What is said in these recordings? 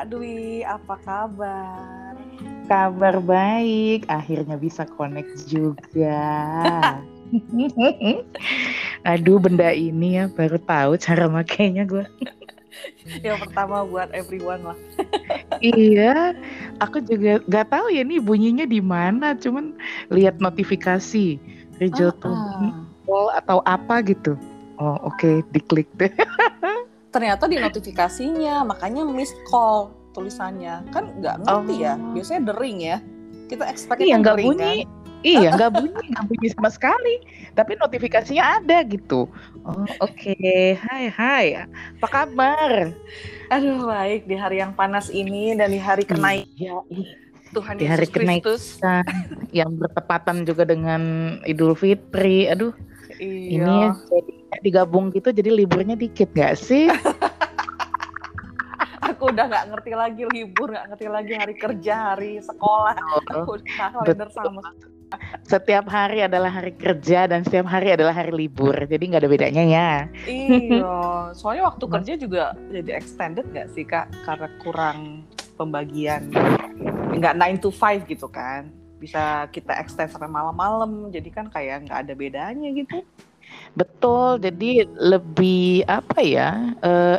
Kak Dwi, apa kabar? Kabar baik, akhirnya bisa connect juga. Aduh, benda ini ya baru tahu cara makainya gue. Yang pertama buat everyone lah. iya, aku juga nggak tahu ya nih bunyinya di mana. Cuman lihat notifikasi Rejo ah, ah. atau apa gitu. Oh oke, okay. diklik deh. Ternyata di notifikasinya, makanya miss call tulisannya. Kan nggak ngerti ya, oh. ya. Biasanya dering ya. Kita expect iya, nggak bunyi. Kan? Iya, nggak bunyi, nggak bunyi sama sekali. Tapi notifikasinya ada gitu. Oh, oke. Okay. Hai, hai. Apa kabar? Aduh, baik di hari yang panas ini dan di hari kenaikan. Iya, Tuhan di hari kenaikan yang bertepatan juga dengan Idul Fitri. Aduh. Iya. Ini jadi digabung gitu jadi liburnya dikit gak sih? aku udah nggak ngerti lagi libur, nggak ngerti lagi hari kerja, hari sekolah. Oh, aku udah kalender sama setiap hari adalah hari kerja dan setiap hari adalah hari libur. Jadi nggak ada bedanya ya. Iya. Soalnya waktu kerja juga jadi extended nggak sih kak? Karena kurang pembagian. Nggak 9 to 5 gitu kan. Bisa kita extend sampai malam-malam. Jadi kan kayak nggak ada bedanya gitu. Betul. Jadi lebih apa ya uh,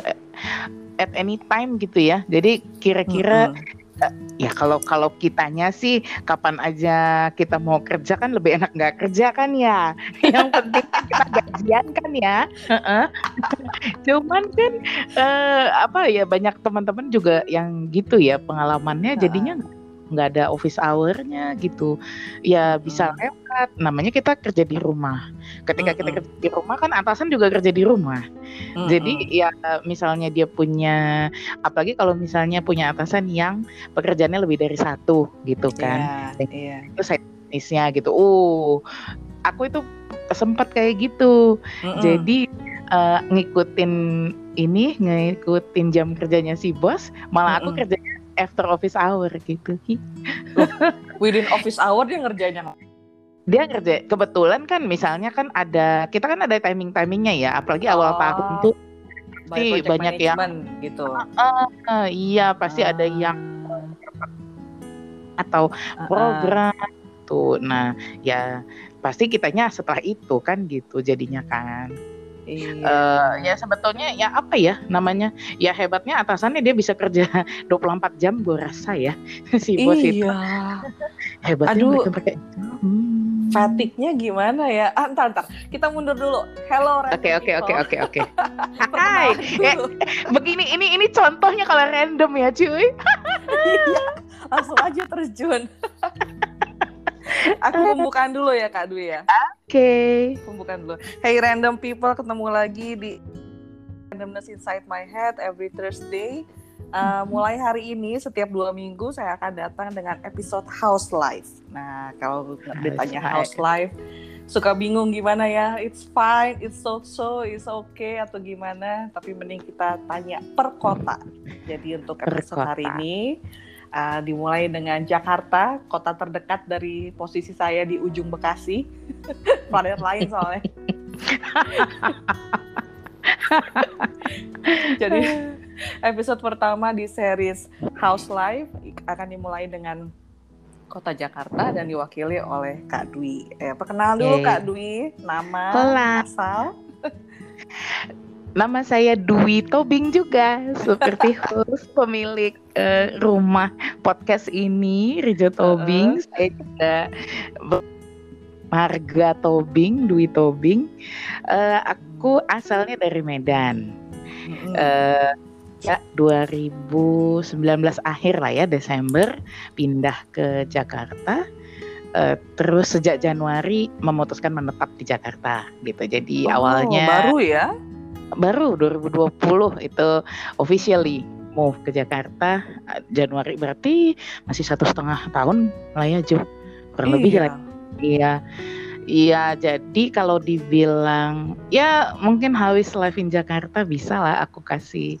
at any time gitu ya. Jadi kira-kira mm -hmm ya kalau kalau kitanya sih kapan aja kita mau kerja kan lebih enak nggak kerja kan ya. Yang penting kita gajian kan ya. Cuman kan uh, apa ya banyak teman-teman juga yang gitu ya pengalamannya. Jadinya nggak ada office hour-nya gitu. Ya bisa hmm. lewat. Namanya kita kerja di rumah. Ketika kita kerja di rumah kan atasan juga kerja di rumah. Jadi ya misalnya dia punya apalagi kalau misalnya punya atasan yang pekerjaannya lebih dari satu gitu kan. yeah, yeah. itu saya bisnisnya gitu. Uh aku itu sempat kayak gitu. Jadi uh, ngikutin ini ngikutin jam kerjanya si bos malah aku mm-hmm. kerjanya after office hour gitu. Within office hour dia ngerjainnya dia ngerja kebetulan kan misalnya kan ada kita kan ada timing timingnya ya apalagi awal oh, tahun tuh pasti banyak yang gitu. Uh, uh, uh, iya pasti uh, ada yang atau uh, program tuh. Nah ya pasti kitanya setelah itu kan gitu jadinya kan Iya. Uh, ya sebetulnya ya apa ya namanya? Ya hebatnya atasannya dia bisa kerja 24 jam gue rasa ya si bos iya. itu hebatnya Aduh. mereka pakai hmm. fatiknya gimana ya? Ah, entar entar kita mundur dulu. Hello oke oke oke oke oke. Hai. Eh, begini ini ini contohnya kalau random ya cuy. Iya, langsung aja terjun Aku pembukaan dulu ya Kak Dwi ya. Oke. Okay. Pembukaan dulu. Hey random people, ketemu lagi di Randomness Inside My Head every Thursday. Uh, mulai hari ini setiap dua minggu saya akan datang dengan episode House Life. Nah kalau ditanya House Life, suka bingung gimana ya? It's fine, it's so so, it's okay atau gimana? Tapi mending kita tanya per kota. Jadi untuk episode hari ini uh, dimulai dengan Jakarta, kota terdekat dari posisi saya di ujung Bekasi, planet lain soalnya. Jadi episode pertama di series House Life akan dimulai dengan kota Jakarta dan diwakili oleh Kak Dwi. Eh, perkenalan dulu Kak Dwi, nama, Hola. asal. Nama saya Dwi Tobing juga seperti host pemilik uh, rumah podcast ini Rijo Tobing. Uh. Saya juga Marga Tobing, Dwi Tobing. Uh, aku asalnya dari Medan. Uh, ya 2019 akhir lah ya Desember pindah ke Jakarta. Uh, terus sejak Januari memutuskan menetap di Jakarta gitu. Jadi oh, awalnya baru ya? Baru 2020 itu officially move ke Jakarta. Januari berarti masih satu setengah tahun lah ya Jo kurang iya. lebih lah. Iya. Iya jadi kalau dibilang ya mungkin Hawis Life in Jakarta? Bisa lah aku kasih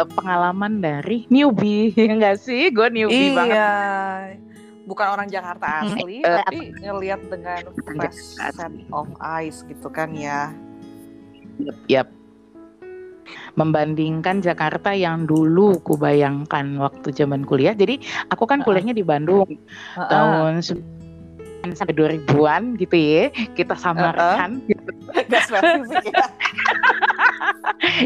uh, pengalaman dari newbie ya enggak sih? Gue newbie iya. banget. Bukan orang Jakarta asli uh, tapi ngelihat dengan fresh set of eyes gitu kan ya. Yep, yep membandingkan Jakarta yang dulu kubayangkan waktu zaman kuliah. Jadi aku kan kuliahnya di Bandung Heeh. tahun 90-an sampai 2000-an gitu ya. Kita samarkan gitu. Gak spesifik ya.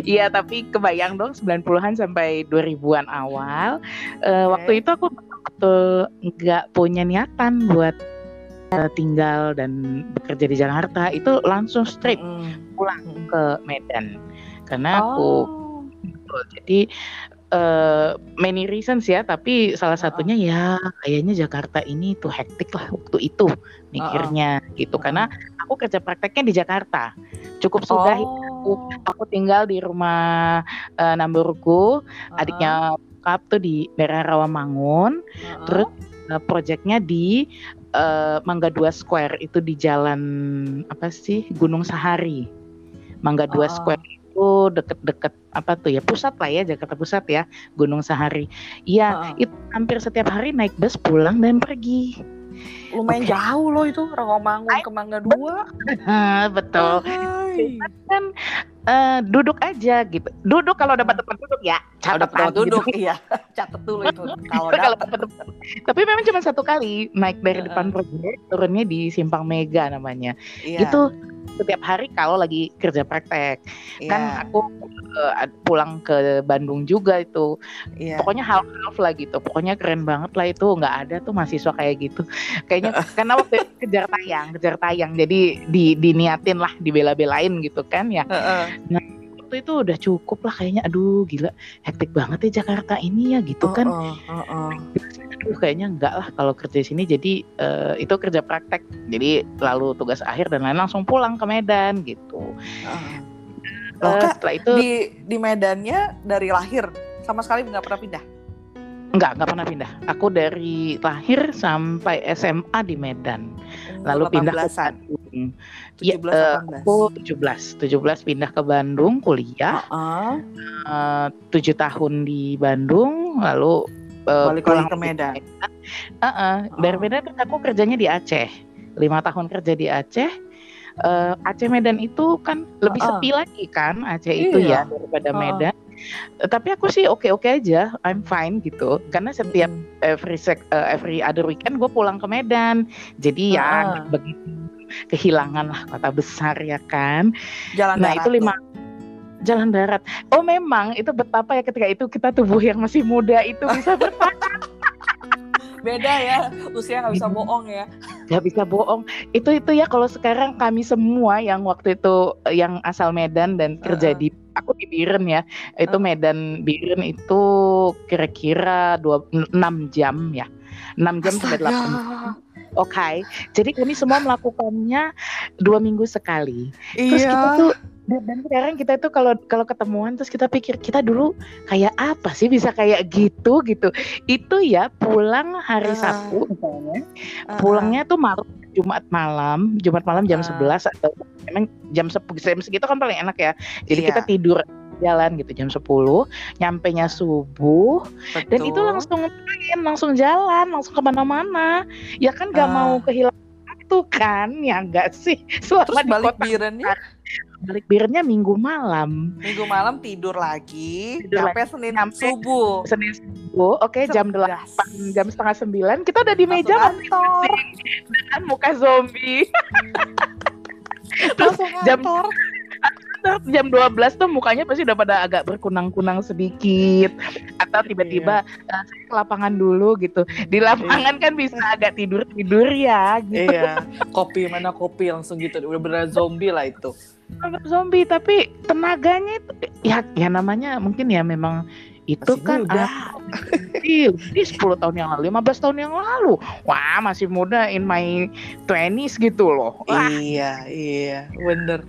Iya, tapi kebayang dong 90-an sampai 2000-an awal. Oke. Waktu itu aku betul nggak punya niatan buat eh, tinggal dan bekerja di Jakarta. Itu langsung straight Mm-mm. pulang ke Medan. Karena aku Oh. betul. Jadi eh, many reasons ya, tapi salah satunya ya kayaknya Jakarta ini tuh hektik lah waktu itu mikirnya gitu. Karena aku kerja prakteknya di Jakarta. Cukup sudah Oh. aku tinggal di rumah eh, Namburku, Heeh. adiknya bokap tuh di daerah Rawamangun, Heeh. terus eh, proyeknya di eh, Mangga Dua Square itu di jalan apa sih Gunung Sahari. Mangga Dua Ah. Square itu deket-deket apa tuh ya pusat lah ya Jakarta Pusat ya Gunung Sahari. Iya Heeh. itu hampir setiap hari naik bus pulang dan pergi. lumayan Oke. jauh loh itu Rawamangun ke Mangga Dua. Betul. Kan eh, duduk aja gitu. Duduk kalau dapat tempat duduk ya. Kalau dapat catatan tempat duduk, gitu. iya. Catat dulu itu. Kalau Kalau dapat. Tapi memang cuma satu kali naik dari depan proyek turunnya di Simpang Mega namanya. Iya. Itu setiap hari kalau lagi kerja praktek. Iya. Kan aku ad- pulang ke Bandung juga itu. Iya. Pokoknya half-half lah gitu. Pokoknya keren banget lah itu. nggak ada tuh mahasiswa kayak gitu. Kayaknya karena waktu itu kejar tayang, kejar tayang. Jadi di diniatin lah, dibela-belain gitu kan ya. Heeh. Waktu itu udah cukup lah kayaknya. Aduh gila, hektik banget ya Jakarta ini ya gitu kan. Heeh, heeh. Aduh kayaknya enggak lah kalau kerja di sini jadi eh, itu kerja praktek jadi lalu tugas akhir dan lain langsung pulang ke Medan gitu. Eh, Loh, Kak, setelah itu Di di Medannya dari lahir sama sekali nggak pernah pindah. enggak enggak pernah pindah aku dari lahir sampai SMA di Medan lalu pindah ke 18-an. Bandung 17 Ya, eh, 18. aku 17 17 pindah ke Bandung kuliah Heeh. eh, tujuh tahun di Bandung lalu eh, Balik lagi ke Medan. Heeh, dari Oh. Medan kan aku kerjanya di Aceh. Lima tahun kerja di Aceh. Eh, Aceh Medan itu kan lebih Heeh. sepi lagi kan Aceh itu Iya. ya daripada Heeh. Medan. Eh, tapi aku sih oke-oke aja, I'm fine gitu. Karena setiap Mm. every sec, eh, every other weekend gue pulang ke Medan. Jadi ya Heeh. nggak begitu kehilangan lah kota besar ya kan. Jalan Nah itu tuh. Jalan darat. Oh memang itu betapa ya ketika itu kita tubuh yang masih muda itu bisa bertahan beda ya usia nggak bisa Gitu. bohong ya nggak bisa bohong itu itu ya kalau sekarang kami semua yang waktu itu yang asal Medan dan kerja di aku di Biren ya itu Heeh. Medan Biren itu kira-kira dua enam jam ya enam jam sampai delapan Astaga. Oke, jadi kami semua melakukannya dua minggu sekali. Terus iya kita tuh dan, dan sekarang kita tuh kalau kalau ketemuan terus kita pikir kita dulu kayak apa sih bisa kayak gitu gitu. Itu ya pulang hari Ah. Sabtu misalnya, Heeh. pulangnya tuh malam Jumat malam, Jumat malam jam Ah. 11 atau emang jam 10 jam segitu kan paling enak ya. Jadi Iya. kita tidur jalan gitu jam 10, nyampenya subuh dan itu Betul. langsung main, langsung jalan, langsung ke mana-mana. Ya kan gak Ah. mau kehilangan waktu kan, ya enggak sih. Selama terus di balik birennya balik birnya minggu malam. minggu malam tidur lagi Tidur sampai senin Nyampe subuh Senin subuh, oke jam Cerdas. 8, jam setengah 9 kita udah di Langsung meja kantor kan muka zombie. Terus langsung jam- jam 12 tuh mukanya pasti udah pada agak berkunang-kunang sedikit atau tiba-tiba Iya. "Eh, saya ke lapangan dulu gitu. Di lapangan kan bisa agak tidur-tidur ya gitu. iya kopi mana kopi langsung gitu udah beneran zombie lah itu Sama zombie tapi tenaganya itu ya ya namanya mungkin ya memang itu Masih kan muda. ah, ini 10 tahun yang lalu, 15 tahun yang lalu. Wah, masih muda in my 20s gitu loh. Wah, iya iya bener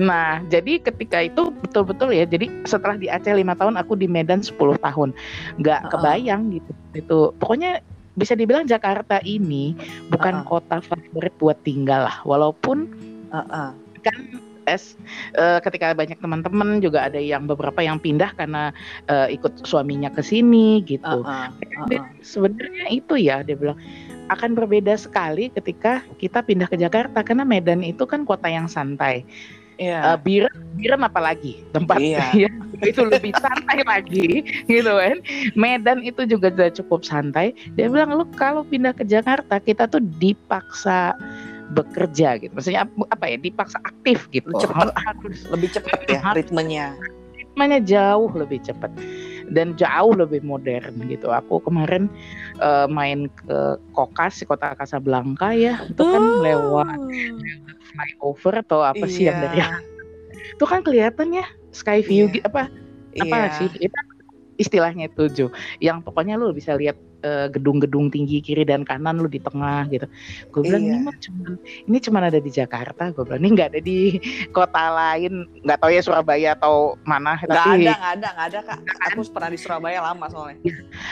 Nah, jadi ketika itu betul-betul ya. Jadi setelah di Aceh lima tahun, aku di Medan 10 tahun. Nggak Heeh. kebayang gitu. Itu pokoknya bisa dibilang Jakarta ini bukan Heeh. kota favorit buat tinggal lah. Walaupun Heeh. Kan es eh, ketika banyak teman-teman juga ada yang beberapa yang pindah karena eh, ikut suaminya ke sini gitu. Heeh. Dan sebenarnya itu ya dia bilang akan berbeda sekali ketika kita pindah ke Jakarta karena Medan itu kan kota yang santai. Iya. Eh, Bir Iran apalagi tempat Iya. ya, itu lebih santai lagi gitu kan. Medan itu juga sudah cukup santai. Dia bilang lu kalau pindah ke Jakarta kita tuh dipaksa bekerja gitu. Maksudnya ap- apa ya? Dipaksa aktif gitu. Cepet. Harus Lebih cepat ya ritmenya. ritmenya jauh lebih cepat dan jauh lebih modern gitu. Aku kemarin eh, main ke Kokas, kota Casablanca ya, itu kan lewat flyover atau apa sih yang dari Iya. itu kan kelihatan ya sky view Iya. gitu apa apa Iya. sih itu istilahnya Jo yang pokoknya lu bisa lihat gedung-gedung tinggi kiri dan kanan lu di tengah gitu gue bilang Iya. ini mah cuman ini cuman ada di Jakarta gue bilang ini nggak ada di kota lain nggak tahu ya Surabaya atau mana Nggak tapi ada, nggak ada, nggak ada kak. Aku pernah di Surabaya lama soalnya.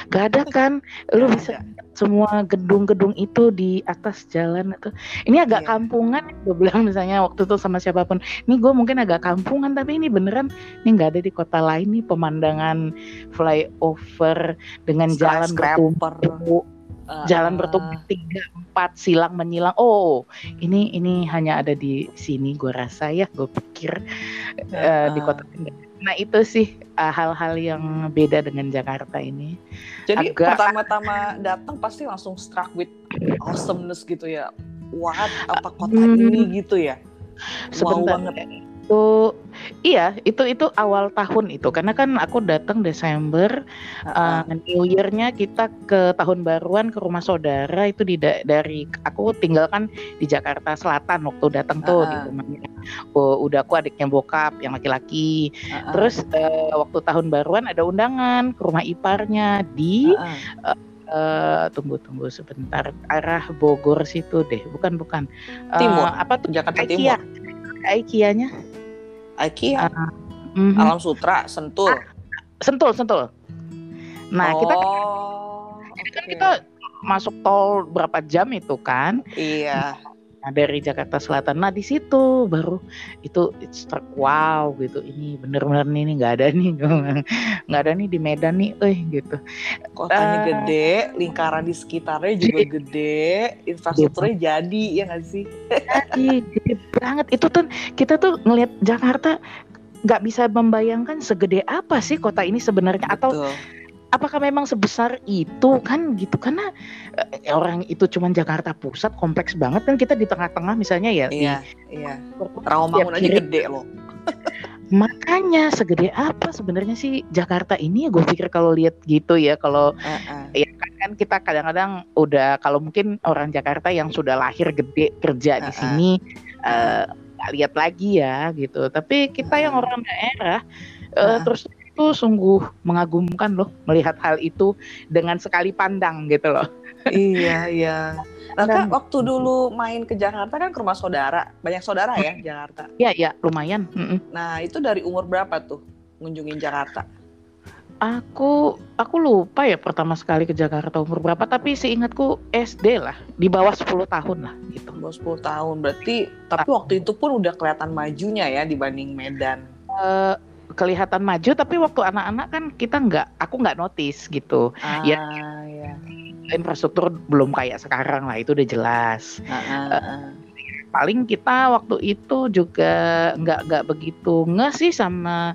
nggak ada kan lu Nggak bisa ada. semua gedung-gedung itu di atas jalan itu ini agak Iya. kampungan gue bilang misalnya waktu itu sama siapa pun ini gue mungkin agak kampungan tapi ini beneran ini nggak ada di kota lain nih pemandangan flyover dengan jalan Skyscraper. Bertumpu Uh, jalan bertumpu tiga empat silang menyilang oh ini ini hanya ada di sini gue rasa ya gue pikir eh, di uh, kota nah itu sih eh, hal-hal yang beda dengan Jakarta ini Jadi agak- pertama-tama datang pasti langsung struck with awesomeness gitu ya. What apa kota Hmm. ini gitu ya? Wow sebentar banget. Itu iya itu itu awal tahun itu. Karena kan aku datang Desember Uh, uh, New Year-nya kita ke tahun baruan ke rumah saudara itu di da- dari aku tinggal kan di Jakarta Selatan waktu datang tuh di Ah. rumahnya oh, udah aku adiknya bokap yang laki-laki. Uh, terus eh, waktu tahun baruan ada undangan ke rumah iparnya di uh, uh. tunggu tunggu sebentar arah Bogor situ deh. Bukan bukan. Eh, Timur. apa tuh? Jakarta IKEA. Timur. IKEA-nya IKEA, Mhm. Alam Sutra, Sentul. Sentul, sentul. Nah, kita oh, kan oke. kita masuk tol berapa jam itu kan? Iya. Nah, dari Jakarta Selatan. Nah, di situ baru itu it's struck, wow gitu. Ini bener-bener nih ini nggak ada nih, nggak ada nih di Medan nih, eh gitu. Kotanya Eh. gede, lingkaran di sekitarnya juga gede, infrastrukturnya jadi ya nggak sih? Jadi gede banget. Itu tuh kita tuh ngelihat Jakarta nggak bisa membayangkan segede apa sih kota ini sebenarnya atau. Apakah memang sebesar itu kan gitu karena eh, orang itu cuman Jakarta Pusat kompleks banget kan kita di tengah-tengah misalnya ya di Iya, iya. Rawamangun aja kiri. gede loh. makanya segede apa sebenarnya sih Jakarta ini ya gue pikir kalau lihat gitu ya kalau Uh-uh. ya kan, kan kita kadang-kadang udah kalau mungkin orang Jakarta yang sudah lahir gede kerja di Uh-uh. sini eh, nggak lihat lagi ya gitu tapi kita yang Uh-uh. orang daerah eh, Uh-uh. terus itu sungguh mengagumkan loh melihat hal itu dengan sekali pandang gitu loh iya, iya. Nah, Kak, waktu dulu main ke Jakarta kan ke rumah saudara. Banyak saudara ya Jakarta. ya ya lumayan. Nah, itu dari umur berapa tuh ngunjungin Jakarta? Aku aku lupa ya pertama sekali ke Jakarta umur berapa tapi seingatku SD lah di bawah 10 tahun lah gitu. Di bawah 10 tahun. Berarti tapi waktu itu pun udah kelihatan majunya ya dibanding Medan. Eh, kelihatan maju tapi waktu anak-anak kan kita nggak aku nggak notice gitu Ah, Ya. ya. infrastruktur belum kayak sekarang lah itu udah jelas Ah, ah, ah. paling kita waktu itu juga nggak nggak begitu nggak sih sama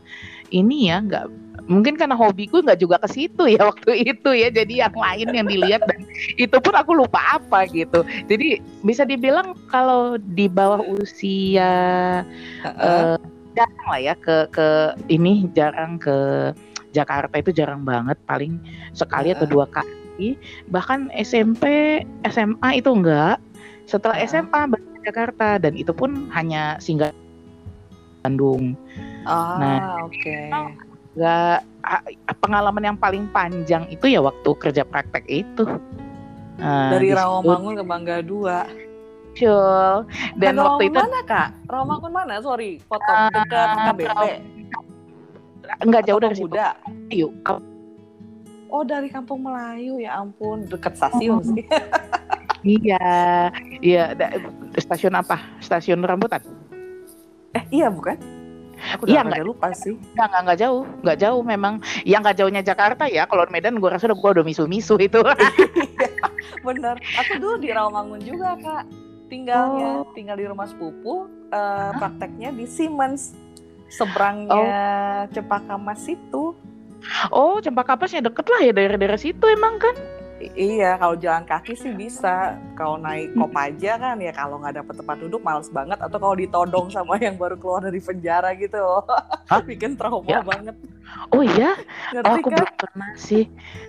ini ya nggak mungkin karena hobiku nggak juga ke situ ya waktu itu ya jadi yang lain yang dilihat dan itu pun aku lupa apa gitu jadi bisa dibilang kalau di bawah usia Ah, eh, jarang lah ya ke ke ini jarang ke Jakarta itu jarang banget paling sekali atau Heeh. dua kali bahkan SMP SMA itu enggak setelah. SMA baru ke Jakarta dan itu pun hanya singgah Bandung Ah, Nah. oke. enggak a- pengalaman yang paling panjang itu ya waktu kerja praktek itu Nah, Dari Rawamangun ke Bangga Dua. Muncul. dan waktu itu mana kak? Rawamangun mana? Sorry, potong Ah, dekat KBP. enggak jauh dari situ? Yuk, Oh dari Kampung Melayu ya ampun dekat stasiun Oh. sih. Iya, iya. Stasiun apa? Stasiun rambutan? eh iya bukan? Aku Iya, nggak- rada lupa sih. Nggak, nggak, nggak jauh, nggak jauh memang. Yang nggak jauhnya Jakarta ya. Kalau Medan, gue rasa udah gue udah misu-misu itu. Bener. Aku dulu di Rawamangun juga kak. Tinggalnya Oh. tinggal di rumah sepupu. eh, prakteknya di Siemens seberangnya Cempaka Mas itu. Oh, Cempaka Mas ya deket lah ya daerah-daerah situ emang kan? I- iya, kalau jalan kaki sih bisa. Kalau naik Kopaja kan ya kalau nggak dapet tempat duduk males banget. Atau kalau ditodong sama yang baru keluar dari penjara gitu loh. Hah? Bikin trauma Ya. banget. Oh iya, oh, Ngerti aku kan? belum pernah sih,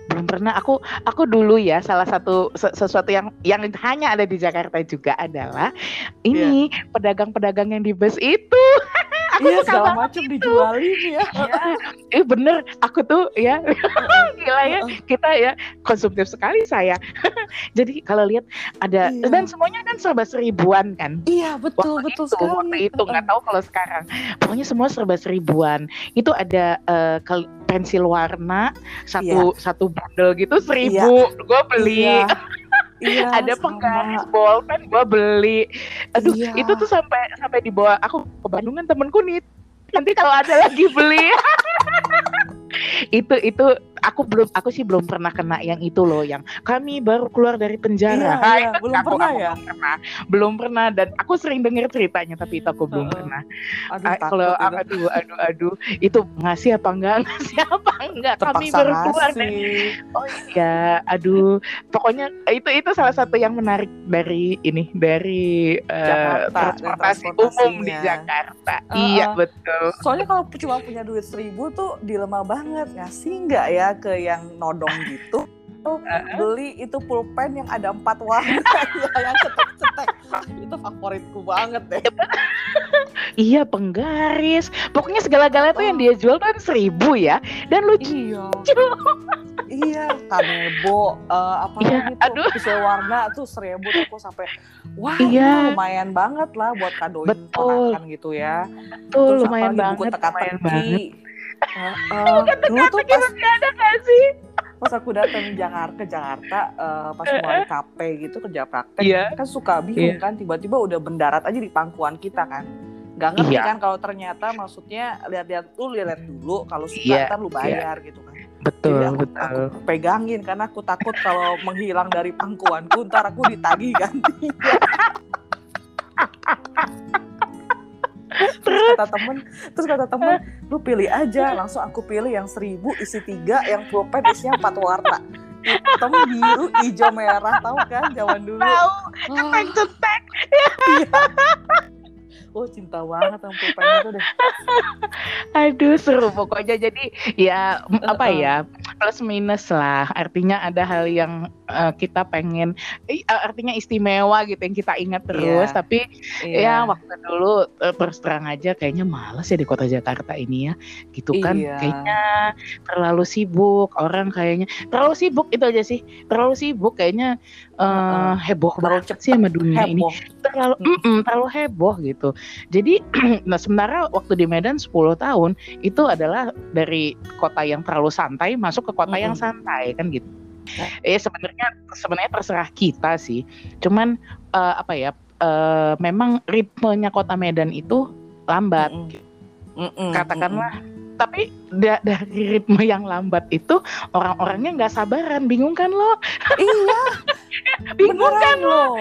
belum pernah. Aku aku dulu ya salah satu se- sesuatu yang yang hanya ada di Jakarta juga adalah ini pedagang-pedagang yang di bus itu. aku Iya suka segala banget macam dijualin ya. Ya, eh bener, aku tuh ya gila ya kita ya konsumtif sekali saya. Jadi kalau lihat ada Iya. dan semuanya kan serba seribuan kan. Iya betul waktu betul itu, sekali. waktu itu nggak tahu kalau sekarang. Pokoknya semua serba seribuan. Itu ada kal- pensil warna satu satu bundle gitu seribu. Gue beli. Iya. Iya, ada penggaris bolpen gue beli. Aduh, Iya. itu tuh sampai sampai dibawa aku ke Bandung kan temenku nih. Nanti kalau ada lagi beli. itu itu aku belum aku sih belum pernah kena yang itu loh yang kami baru keluar dari penjara. Iya, Hai, iya, itu belum aku- pernah aku ya? Belum pernah. Belum pernah dan aku sering dengar ceritanya tapi itu aku belum pernah. Aduh, Ah, kalau itu. aduh aduh aduh itu ngasih apa enggak ngasih apa enggak kami baru keluar dari. Oh iya, aduh, pokoknya itu itu salah satu yang menarik dari ini dari eh, Jakarta dan transportasi umum di. Jakarta. Uh-uh. Iya betul. Soalnya kalau cuma punya duit seribu tuh dilema banget ngasih nggak ya ke yang nodong gitu. Tuh, beli itu pulpen yang ada empat warna ya, yang cetek-cetek itu favoritku banget deh. Iya penggaris. Pokoknya segala-gala tuh yang Oh. dia jual kan seribu ya. Dan lucu. Iya. iya, kanebo, eh, apa Iya, lagi tuh, aduh. pisau warna tuh seribu tuh aku sampai, wah Iya. lumayan banget lah buat kadoin Betul. ponakan gitu ya. Tuh Terus lumayan apalagi buku banget, lumayan banget. teka-teki. Heeh. Dulu tuh pas ada gak sih? Pas aku datang Jakarta ke Jakarta eh, pas mulai KP gitu kerja praktek Iya. kan suka bingung kan tiba-tiba udah mendarat aja di pangkuan kita kan nggak ngerti Iya. kan kalau ternyata maksudnya lihat-lihat lu lihat dulu kalau suka Iya, ntar lu bayar gitu kan Betul, jadi aku, betul. aku pegangin karena aku takut kalau menghilang dari pangkuanku ntar aku ditagih ganti terus kata temen terus kata temen lu pilih aja langsung aku pilih yang seribu isi tiga yang pulpen isinya empat warna. Hitam biru hijau merah tahu kan zaman dulu. Tahu, Wah, cetek. Oh cinta banget sama pulpen itu deh. Aduh seru. Pokoknya jadi ya apa ya plus minus lah. Artinya ada hal yang eh, kita pengen eh, artinya istimewa gitu yang kita ingat terus. Iya. tapi Iya. ya waktu dulu eh, terus terang aja kayaknya males ya di kota Jakarta ini ya. Gitu kan Iya. kayaknya terlalu sibuk. Orang kayaknya terlalu sibuk itu aja sih. Terlalu sibuk kayaknya Uh-uh. heboh Terlalu banget sih sama dunia ini heboh terlalu Hmm. mm-mm, terlalu heboh gitu. Jadi nah sebenarnya waktu di Medan 10 tahun itu adalah dari kota yang terlalu santai masuk ke kota yang Mm-mm. santai kan gitu. Ya. Eh sebenarnya sebenarnya terserah kita sih. Cuman eh, apa ya? eh, memang ritmenya kota Medan itu lambat. Mm-mm. Mm-mm, Katakanlah tapi da- dari ritme yang lambat itu orang-orangnya nggak sabaran, bingung kan lo? iya Bingung kan beneran loh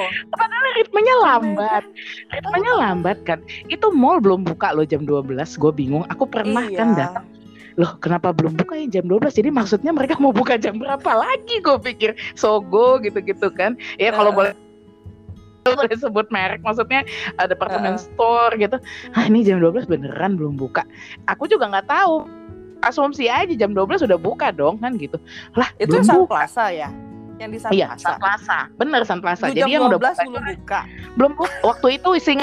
ritmenya lambat. Ritmenya lambat kan. Itu mall belum buka loh jam 12. Gue bingung. Aku pernah iya. kan datang. Loh kenapa belum buka ya jam 12? Jadi maksudnya mereka mau buka jam berapa lagi? Gue pikir Sogo gitu-gitu kan. Ya kalau boleh boleh sebut merek maksudnya ada departemen Heeh. store gitu. Ah ini jam 12 beneran belum buka. Aku juga nggak tahu. Asumsi aja jam 12 sudah buka dong kan gitu. Lah itu belum yang Sun buka. Plaza ya yang di Sun Iya, Plaza Sun Plaza. Bener Sun Plaza. Jadi jam yang udah 12 buka belum buka belum bu- waktu itu ising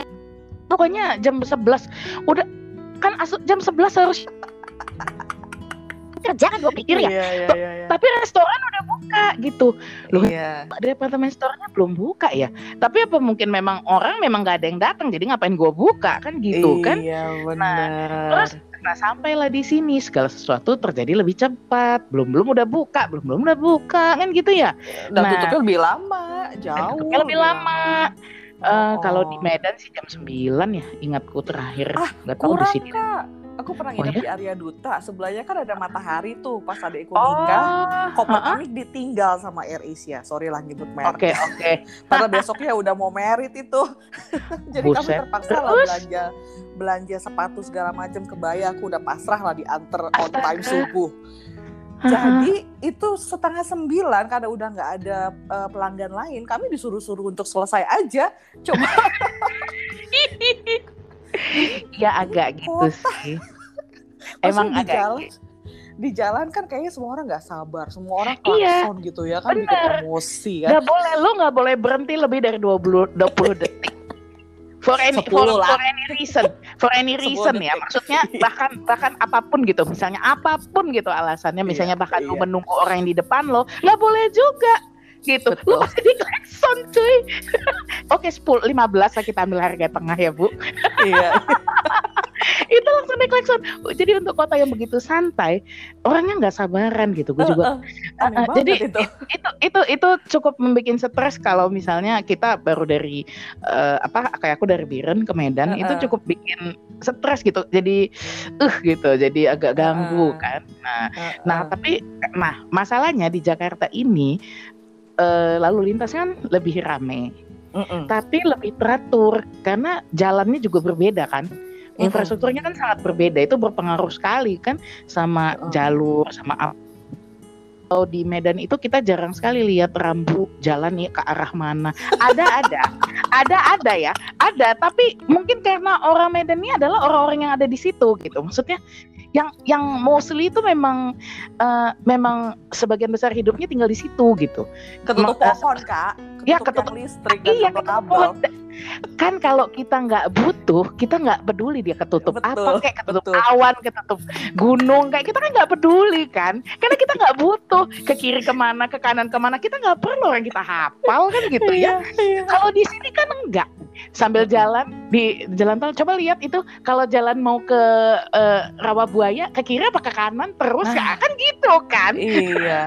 pokoknya jam 11 udah kan asu, jam 11 harus kerja kan gue pikir ya iya iya iya iya. tapi restoran udah buka gitu. Loh, iya. departemen store-nya belum buka ya? Tapi apa mungkin memang orang memang nggak ada yang datang jadi ngapain gue buka kan gitu kan? iya benar. Terus nah sampailah di sini segala sesuatu terjadi lebih cepat. Belum belum udah buka belum belum udah buka kan gitu ya? Dan nah. tutupnya lebih lama jauh tutupnya lebih lama. Eh, Oh. kalau di Medan sih jam 9 ya ingatku terakhir. Ah, nggak tahu di sini. Kak Aku pernah Oh, nginep ya? di Arya Duta. Sebelahnya kan ada matahari tuh pas adekku Oh, nikah. Koper ha-ha. Amik ditinggal sama Air Asia. Sorry lah nyebut merek. Oke, oke. Padahal besoknya udah mau merit itu. Jadi kami Buset. terpaksa lah belanja belanja sepatu segala macam kebaya aku udah pasrah lah diantar on time subuh. Jadi itu setengah sembilan karena udah nggak ada eh, pelanggan lain, kami disuruh-suruh untuk selesai aja. Coba ya agak gitu sih. Emang di agak jalan, di jalan kan kayaknya semua orang nggak sabar, semua orang Iya. klakson gitu ya kan bikin Bener. emosi kan. Gak boleh, lo gak boleh berhenti lebih dari 20, 20 detik. For any, for, 10 lah. for any reason, for any 10 reason ya. Maksudnya bahkan bahkan apa pun gitu, misalnya apa pun gitu alasannya, misalnya Iya, bahkan lo iya. menunggu orang yang di depan lo, nggak boleh juga gitu. Betul. Lo pasti di klakson cuy. Oke 10, 15 lah kita ambil harga tengah ya bu. iya. Itu langsung di klakson. Jadi untuk kota yang begitu santai, orangnya nggak sabaran gitu. Gue juga Uh, uh, banget jadi itu. itu itu itu cukup membuat stres kalau misalnya kita baru dari eh, apa kayak aku dari Biren ke Medan itu Heeh. cukup bikin stres gitu jadi uh gitu jadi agak ganggu Heeh. kan nah Heeh. nah tapi nah masalahnya di Jakarta ini eh, lalu lintas kan lebih rame. Mm-mm. tapi lebih teratur karena jalannya juga berbeda kan. Mm-mm. infrastrukturnya kan sangat berbeda itu berpengaruh sekali kan sama jalur sama apa kalau di Medan itu kita jarang sekali lihat rambu jalan nih ke arah mana. Ada ada. Ada ada ya. Ada tapi mungkin karena orang Medan ini adalah orang-orang yang ada di situ gitu. Maksudnya yang yang mostly itu memang eh, memang sebagian besar hidupnya tinggal di situ gitu. Ketutup Ma- pohon kak. Ya, ketutup ketutup- yang listrik iya ketutup ketutup kabel pohon. Kan kalau kita nggak butuh kita nggak peduli dia ketutup Betul, apa kayak ketutup betul. awan ketutup gunung kayak kita kan nggak peduli kan? Karena kita nggak butuh ke kiri ke mana ke kanan ke mana kita nggak perlu yang kita hafal kan gitu ya? Iya. kalau di sini kan enggak. Sambil jalan di jalan tol coba lihat itu kalau jalan mau ke eh, Rawabuaya ke kiri apa ke kanan terus Nah. ya kan gitu kan? Iya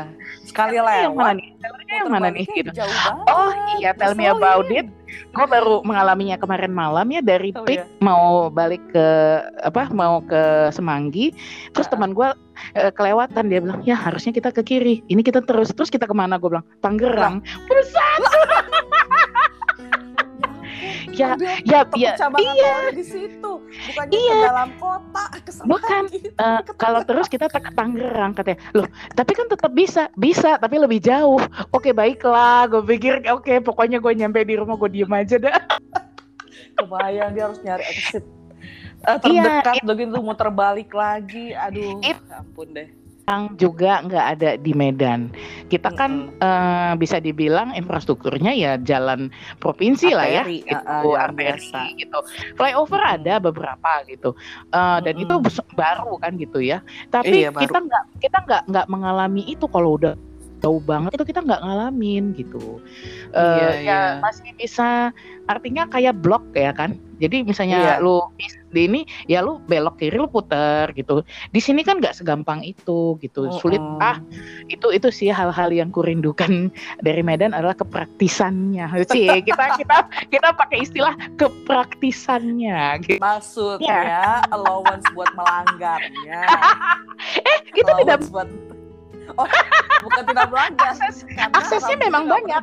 sekali yang mana lewat nih yang mana nih gitu Oh iya, tell me about it. Gue baru mengalaminya kemarin malam ya dari Oh, Pik iya. mau balik ke apa mau ke Semanggi. Terus teman gue kelewatan dia bilang ya harusnya kita ke kiri. Ini kita terus terus kita ke mana? Gue bilang Tangerang. Buset. Ya, Ambil ya, ya, iya. di situ bukannya Iya. ke dalam kota Bukan. Eh, Ke kalau terus kita ke Tangerang katanya. Loh, tapi kan tetap bisa, bisa tapi lebih jauh. Oke baiklah, gue pikir oke pokoknya gue nyampe di rumah gue diem aja dah. kebayang dia harus nyari exit Eh, Iya, terdekat begitu muter balik lagi aduh It- ampun deh yang juga nggak ada di Medan. Kita kan eh, bisa dibilang infrastrukturnya ya jalan provinsi lah ya, Arteri, gitu, ah, ah, jalan arteri biasa. gitu. Flyover Mm. ada beberapa gitu, Eh, dan itu Mm-mm. bes- baru kan gitu ya. Tapi Iya, baru. kita nggak kita nggak nggak mengalami itu kalau udah jauh banget itu kita nggak ngalamin gitu. Eh, Iya, ya iya. masih bisa artinya kayak blok ya kan. Jadi misalnya Iya. lu di ini ya lu belok kiri lu puter gitu. Di sini kan nggak segampang itu gitu. Sulit Mm-mm. ah itu itu sih hal-hal yang kurindukan dari Medan adalah kepraktisannya. Sih kita kita kita pakai istilah kepraktisannya gitu. maksudnya allowance buat melanggarnya Eh, itu tidak buat oh bukan tidak melanggar akses aksesnya memang banyak.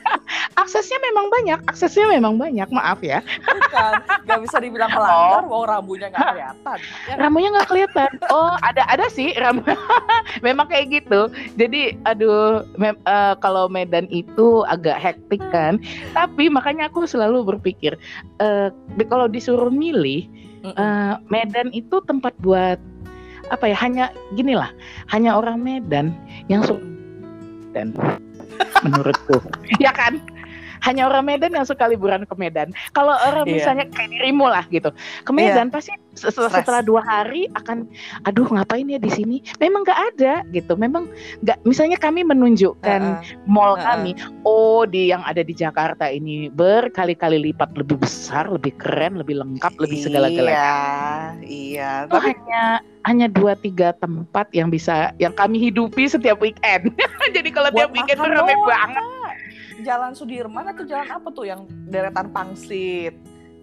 aksesnya memang banyak, aksesnya memang banyak. Maaf ya. bukan nggak bisa dibilang melanggar mau rambunya nggak kelihatan ya, Rambunya nggak kelihatan. Oh, ada ada sih rambu. memang kayak gitu. Jadi aduh mem- eh, kalau Medan itu agak hektik kan. Tapi makanya aku selalu berpikir eh, di- kalau disuruh milih eh, Medan itu tempat buat apa ya? Hanya gini lah, hanya orang Medan yang dan menurutku, ya kan? Hanya orang Medan yang suka liburan ke Medan. Kalau orang Iya. misalnya kayak dirimu lah gitu, ke Medan pasti setelah, setelah dua hari akan, aduh ngapain ya di sini? Memang nggak ada gitu. Memang nggak. Misalnya kami menunjukkan Heeh. mall Heeh. kami, oh di yang ada di Jakarta ini berkali-kali lipat lebih besar, lebih keren, lebih lengkap, lebih segala-galanya. iya iya Itu tapi hanya hanya dua tiga tempat yang bisa yang kami hidupi setiap weekend. Jadi kalau tiap weekend tuh makan rame doang, banget. Jalan Sudirman atau jalan apa tuh yang deretan pangsit?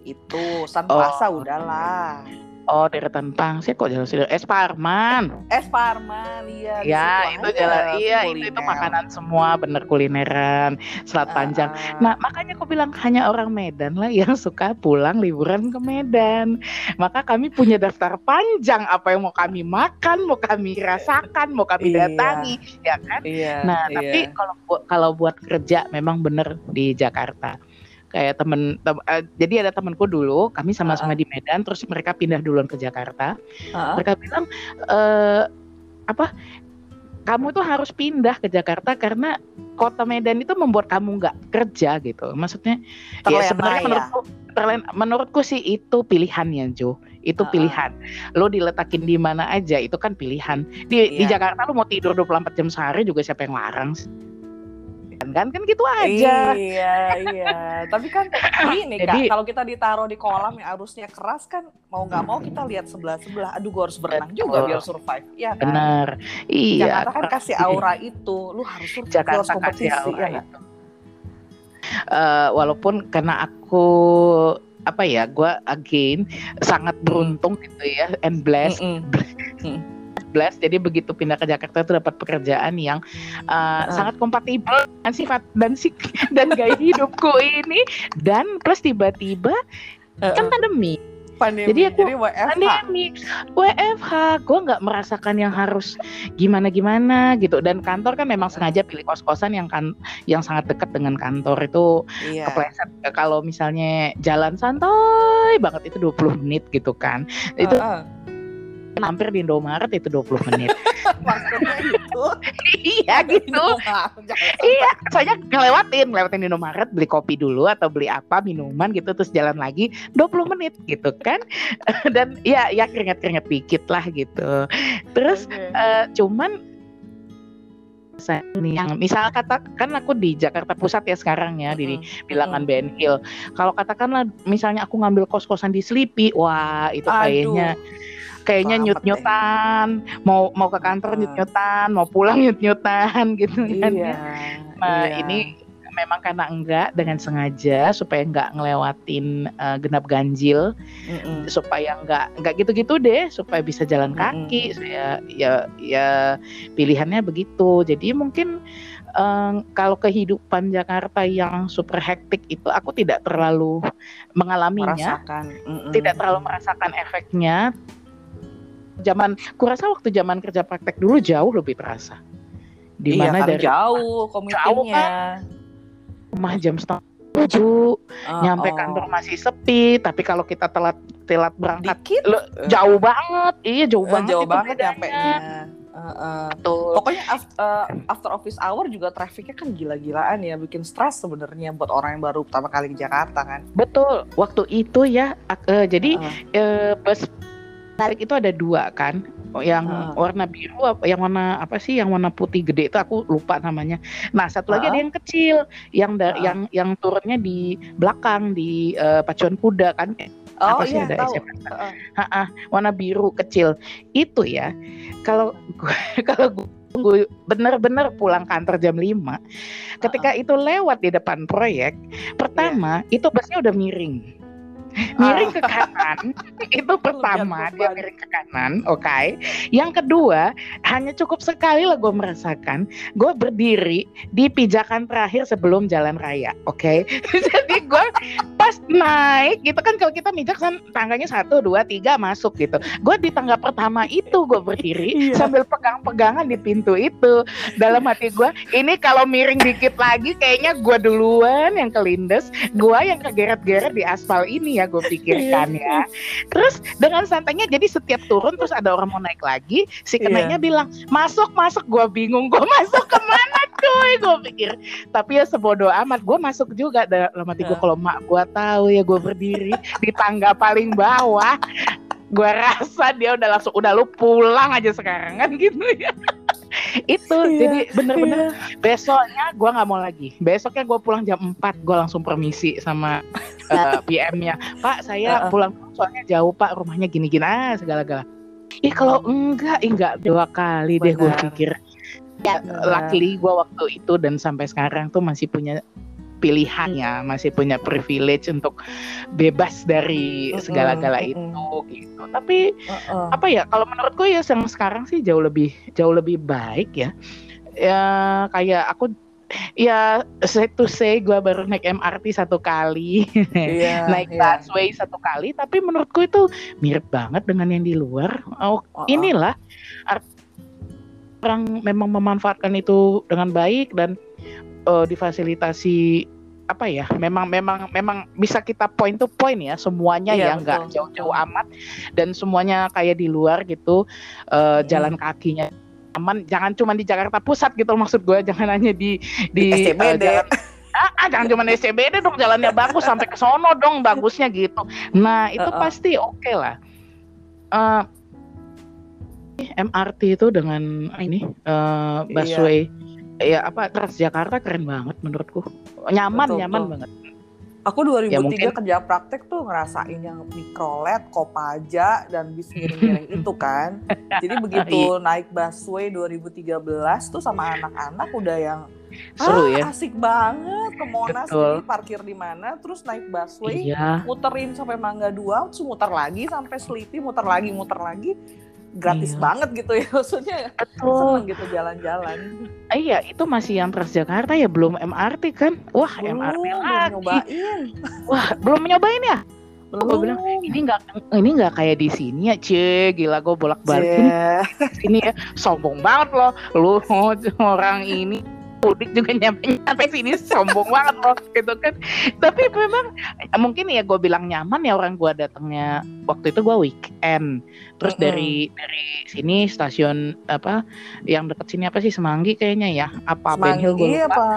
Itu San Oh. Udahlah. Oh, deretan pangsit kok jalan sini. Es Parman. Es Parman, iya. Ya, itu aja jalan. Iya, itu itu kuliner. makanan semua bener kulineran, selat panjang. Ah, ah. Nah, makanya aku bilang hanya orang Medan lah yang suka pulang liburan ke Medan. Maka kami punya daftar panjang apa yang mau kami makan, mau kami rasakan, mau kami Iya. datangi, ya kan? iya, Nah, iya. tapi kalau kalau buat kerja memang bener di Jakarta. Kayak temen, tem- eh, jadi ada temenku dulu, kami sama-sama di Medan, terus mereka pindah duluan ke Jakarta. Ah. Mereka bilang eh apa? Kamu tuh harus pindah ke Jakarta karena kota Medan itu membuat kamu nggak kerja gitu. Maksudnya ya Terlena sebenarnya ya. menurutku menurutku sih itu pilihannya Jo. Itu ah. pilihan. Lo diletakin di mana aja itu kan pilihan. Di di Iya. Jakarta lo mau tidur 24 jam sehari juga siapa yang larang sih? Kan kan kan gitu aja. Iya, iya. Tapi kan kak, Jadi- kalau kita ditaruh di kolam yang arusnya keras kan mau nggak mau kita lihat sebelah sebelah. Aduh, gue harus berenang juga biar survive. Iya kan? Bener. Iya. Jakarta kan kasih aura itu, lu harus survive, lu harus Jakarta kompetisi kasih aura ya itu. Eh, walaupun karena aku apa ya, gue again sangat beruntung gitu ya, and blessed, Mm-mm. blessed. Jadi begitu pindah ke Jakarta itu dapat pekerjaan yang uh, Heeh. sangat kompatibel dengan sifat dan sik dan gaya hidupku ini. Dan plus tiba-tiba kan Heeh. pandemi, Pandemi, Jadi aku- jadi WFH. pandemi, WFH, gue nggak merasakan yang harus gimana-gimana gitu. Dan kantor kan memang sengaja pilih kos-kosan yang kan yang sangat dekat dengan kantor itu Iya. kepleset kalau misalnya jalan santai banget itu 20 menit gitu kan itu Heeh. Hampir di Indomaret itu 20 menit Maksudnya itu. iya gitu iya saya ngelewatin ngelewatin di Indomaret beli kopi dulu atau beli apa minuman gitu terus jalan lagi 20 menit gitu kan dan ya ya keringet-keringet dikit lah gitu terus Oke. eh, cuman saya nih yang misal kata kan aku di Jakarta Pusat ya sekarang ya di Mm-mm. bilangan Ben Hill. Kalau katakanlah misalnya aku ngambil kos-kosan di Sleepy, wah itu Aduh. kayaknya kayaknya Selamat nyut-nyutan, mau mau ke kantor Ah. nyut-nyutan, mau pulang nyut-nyutan gitu kan. Iya. Nah, iya. ini memang karena enggak dengan sengaja supaya enggak ngelewatin eh, genap ganjil, Mm-mm. supaya enggak enggak gitu-gitu deh, supaya bisa jalan kaki. Saya ya ya pilihannya begitu. Jadi mungkin eh, kalau kehidupan Jakarta yang super hektik itu aku tidak terlalu mengalaminya, merasakan. Mm-mm. tidak terlalu merasakan efeknya. Zaman, kurasa waktu zaman kerja praktek dulu jauh lebih terasa. Di iya, mana karena dari jauh komutingnya. rumah jam setengah tujuh, Oh, nyampe oh. kantor masih sepi. Tapi kalau kita telat telat berangkat, dikit lo- jauh banget. Iya jauh Eh, banget. jauh itu banget nyampe nya. Heeh. Betul. Pokoknya af- eh, after office hour juga trafficnya kan gila-gilaan ya, bikin stres sebenarnya buat orang yang baru pertama kali ke Jakarta kan. Betul. Waktu itu ya, eh, jadi Heeh. eh, bus tarik itu ada dua kan? Oh, yang Heeh. warna biru apa yang warna apa sih yang warna putih gede itu aku lupa namanya. Nah satu lagi ada yang kecil yang da- Heeh. yang yang turunnya di belakang di eh, pacuan kuda kan? Oh apa sih iya ada tahu. Ha-ha, warna biru kecil. Itu ya kalau gue kalau gue bener-bener pulang kantor jam 5 ketika itu lewat di depan proyek pertama itu busnya udah miring miring ke kanan itu pertama dia miring ke kanan oke. Yang kedua hanya cukup sekali lah gue merasakan gue berdiri di pijakan terakhir sebelum jalan raya oke. Jadi gue pas naik gitu kan kalau kita mijak kan tangganya satu dua tiga masuk gitu. Gue di tangga pertama itu gue berdiri Iya. sambil pegang-pegangan di pintu itu. Dalam hati gue ini kalau miring dikit lagi kayaknya gue duluan yang kelindes gue yang kegeret-geret di aspal ini ya gue pikirkan ya. Terus dengan santainya jadi setiap turun terus ada orang mau naik lagi si Iya. kenainya bilang masuk masuk. Gue bingung gue masuk ke mana cuy? Gue pikir. Tapi ya sebodoh amat gue masuk juga. Dalam hati gue Iya. kalau mak gue tahu ya gue berdiri di tangga paling bawah gue rasa dia udah langsung udah lu pulang aja sekarang kan gitu ya itu Iya, jadi bener-bener Iya. besoknya gue nggak mau lagi besoknya gue pulang jam 4 gue langsung permisi sama eh, PM-nya pak saya Heeh. pulang soalnya jauh pak rumahnya gini-gini ah segala-gala Ih kalau enggak, enggak dua kali deh gue Benar. pikir. Ya, Benar. luckily gue waktu itu dan sampai sekarang tuh masih punya pilihannya, masih punya privilege untuk bebas dari segala-gala itu gitu. Tapi Heeh. apa ya kalau menurutku ya yang sekarang sih jauh lebih jauh lebih baik ya ya kayak aku ya say to say gue baru naik MRT satu kali Iya, naik iya. busway satu kali tapi menurutku itu mirip banget dengan yang di luar oh Heeh. inilah art- orang memang memanfaatkan itu dengan baik dan eh, difasilitasi apa ya memang memang memang bisa kita point to point ya semuanya Iya, ya nggak jauh-jauh amat dan semuanya kayak di luar gitu eh, Mm-mm. jalan kakinya aman jangan cuma di Jakarta Pusat gitu maksud gue jangan hanya di Di di eh, SCBD. jalan ah, ah, jangan cuma di SCBD dong jalannya bagus sampai ke sono dong bagusnya gitu nah itu Heeh. pasti oke lah Eh, MRT itu dengan ini eh, busway ya apa Transjakarta keren banget menurutku nyaman Betul, nyaman betul. banget Aku 2003 Ya, mungkin- kerja praktek tuh ngerasain yang mikrolet, kopaja, dan bis miring-miring itu kan. Jadi begitu Iya. naik busway 2013 tuh sama anak-anak udah yang seru ah, ya asik banget ke Monas Betul. jadi parkir di mana terus naik busway iya muterin sampai Mangga 2 terus muter lagi sampai Selipi muter lagi muter lagi gratis Iya. banget gitu ya maksudnya betul. Seneng gitu jalan-jalan. Iya itu masih yang Transjakarta ya belum MRT kan? Wah belum MRT belum lagi. nyobain. Wah belum nyobain ya? Belum. gue bilang ini nggak ini nggak kayak di sini ya cie gila gue bolak balik ini ya sombong banget loh. Lu orang ini mudik juga nyampe nyampe sini. Sombong banget loh gitu kan. Tapi memang mungkin ya gue bilang nyaman ya orang gue datangnya. Waktu itu gue weekend. Terus Mm-mm. dari dari sini stasiun apa yang dekat sini apa sih? Semanggi kayaknya ya. Apa Ben Hill gue Semanggi lupa. apa?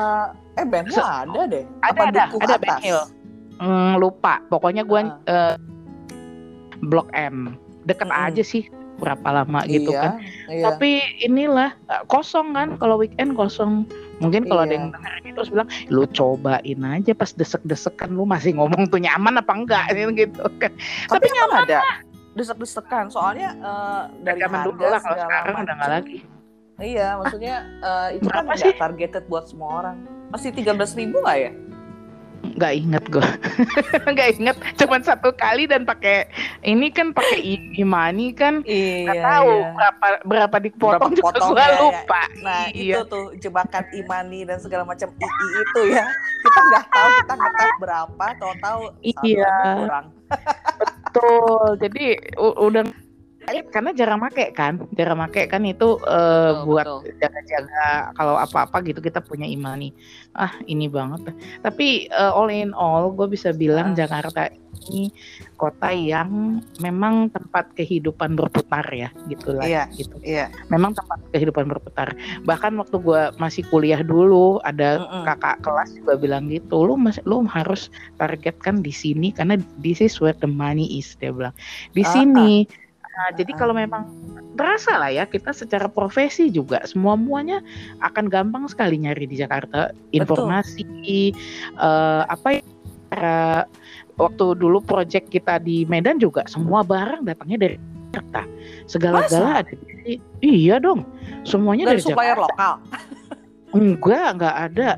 Eh Ben Hill ada deh. ada apa ada ada atas? Ben Hill. Hmm, lupa. Pokoknya gue Ah. eh, Blok M. Deket Mm-mm. aja sih berapa lama gitu iya, kan iya. tapi inilah eh, kosong kan kalau weekend kosong mungkin kalau ada Iya. yang dengerin itu terus bilang lu cobain aja pas desek-desekan lu masih ngomong tuh nyaman apa enggak gitu kan tapi nyaman ada desek-desekan soalnya eh, dari harga lah kalau sekarang udah nggak macem. lagi iya maksudnya eh, itu kan sih? targeted buat semua orang masih 13.000 ribu nggak ya nggak inget gue nggak inget cuman satu kali dan pakai ini kan pakai imani kan iya nggak tahu berapa berapa dipotong Berapa juga gue ya, ya. lupa Nah iya. itu tuh jebakan imani dan segala macam II itu ya kita nggak tahu kita ngetap berapa tahu-tahu Iya. saldonya kurang Betul. Jadi udah karena jarang make kan, jarang make kan itu eh, Betul, buat jaga-jaga kalau apa-apa gitu kita punya imani. Ah ini banget. Tapi eh, all in all, gue bisa bilang Ah. Jakarta ini kota yang memang tempat kehidupan berputar ya, gitulah. Iya. Gitu. Iya. Memang tempat kehidupan berputar. Bahkan waktu gue masih kuliah dulu, ada Mm-mm. kakak kelas juga bilang gitu, lu mas, lu harus targetkan di sini karena this is where the money is dia bilang di Ah, sini Nah, jadi kalau memang terasa lah ya kita secara profesi juga semua muanya akan gampang sekali nyari di Jakarta informasi eh, apa ya cara- waktu dulu project kita di Medan juga semua barang datangnya dari Jakarta. Segala-gala ada di iya dong semuanya dari dari, supplier Jakarta. lokal. Enggak enggak ada.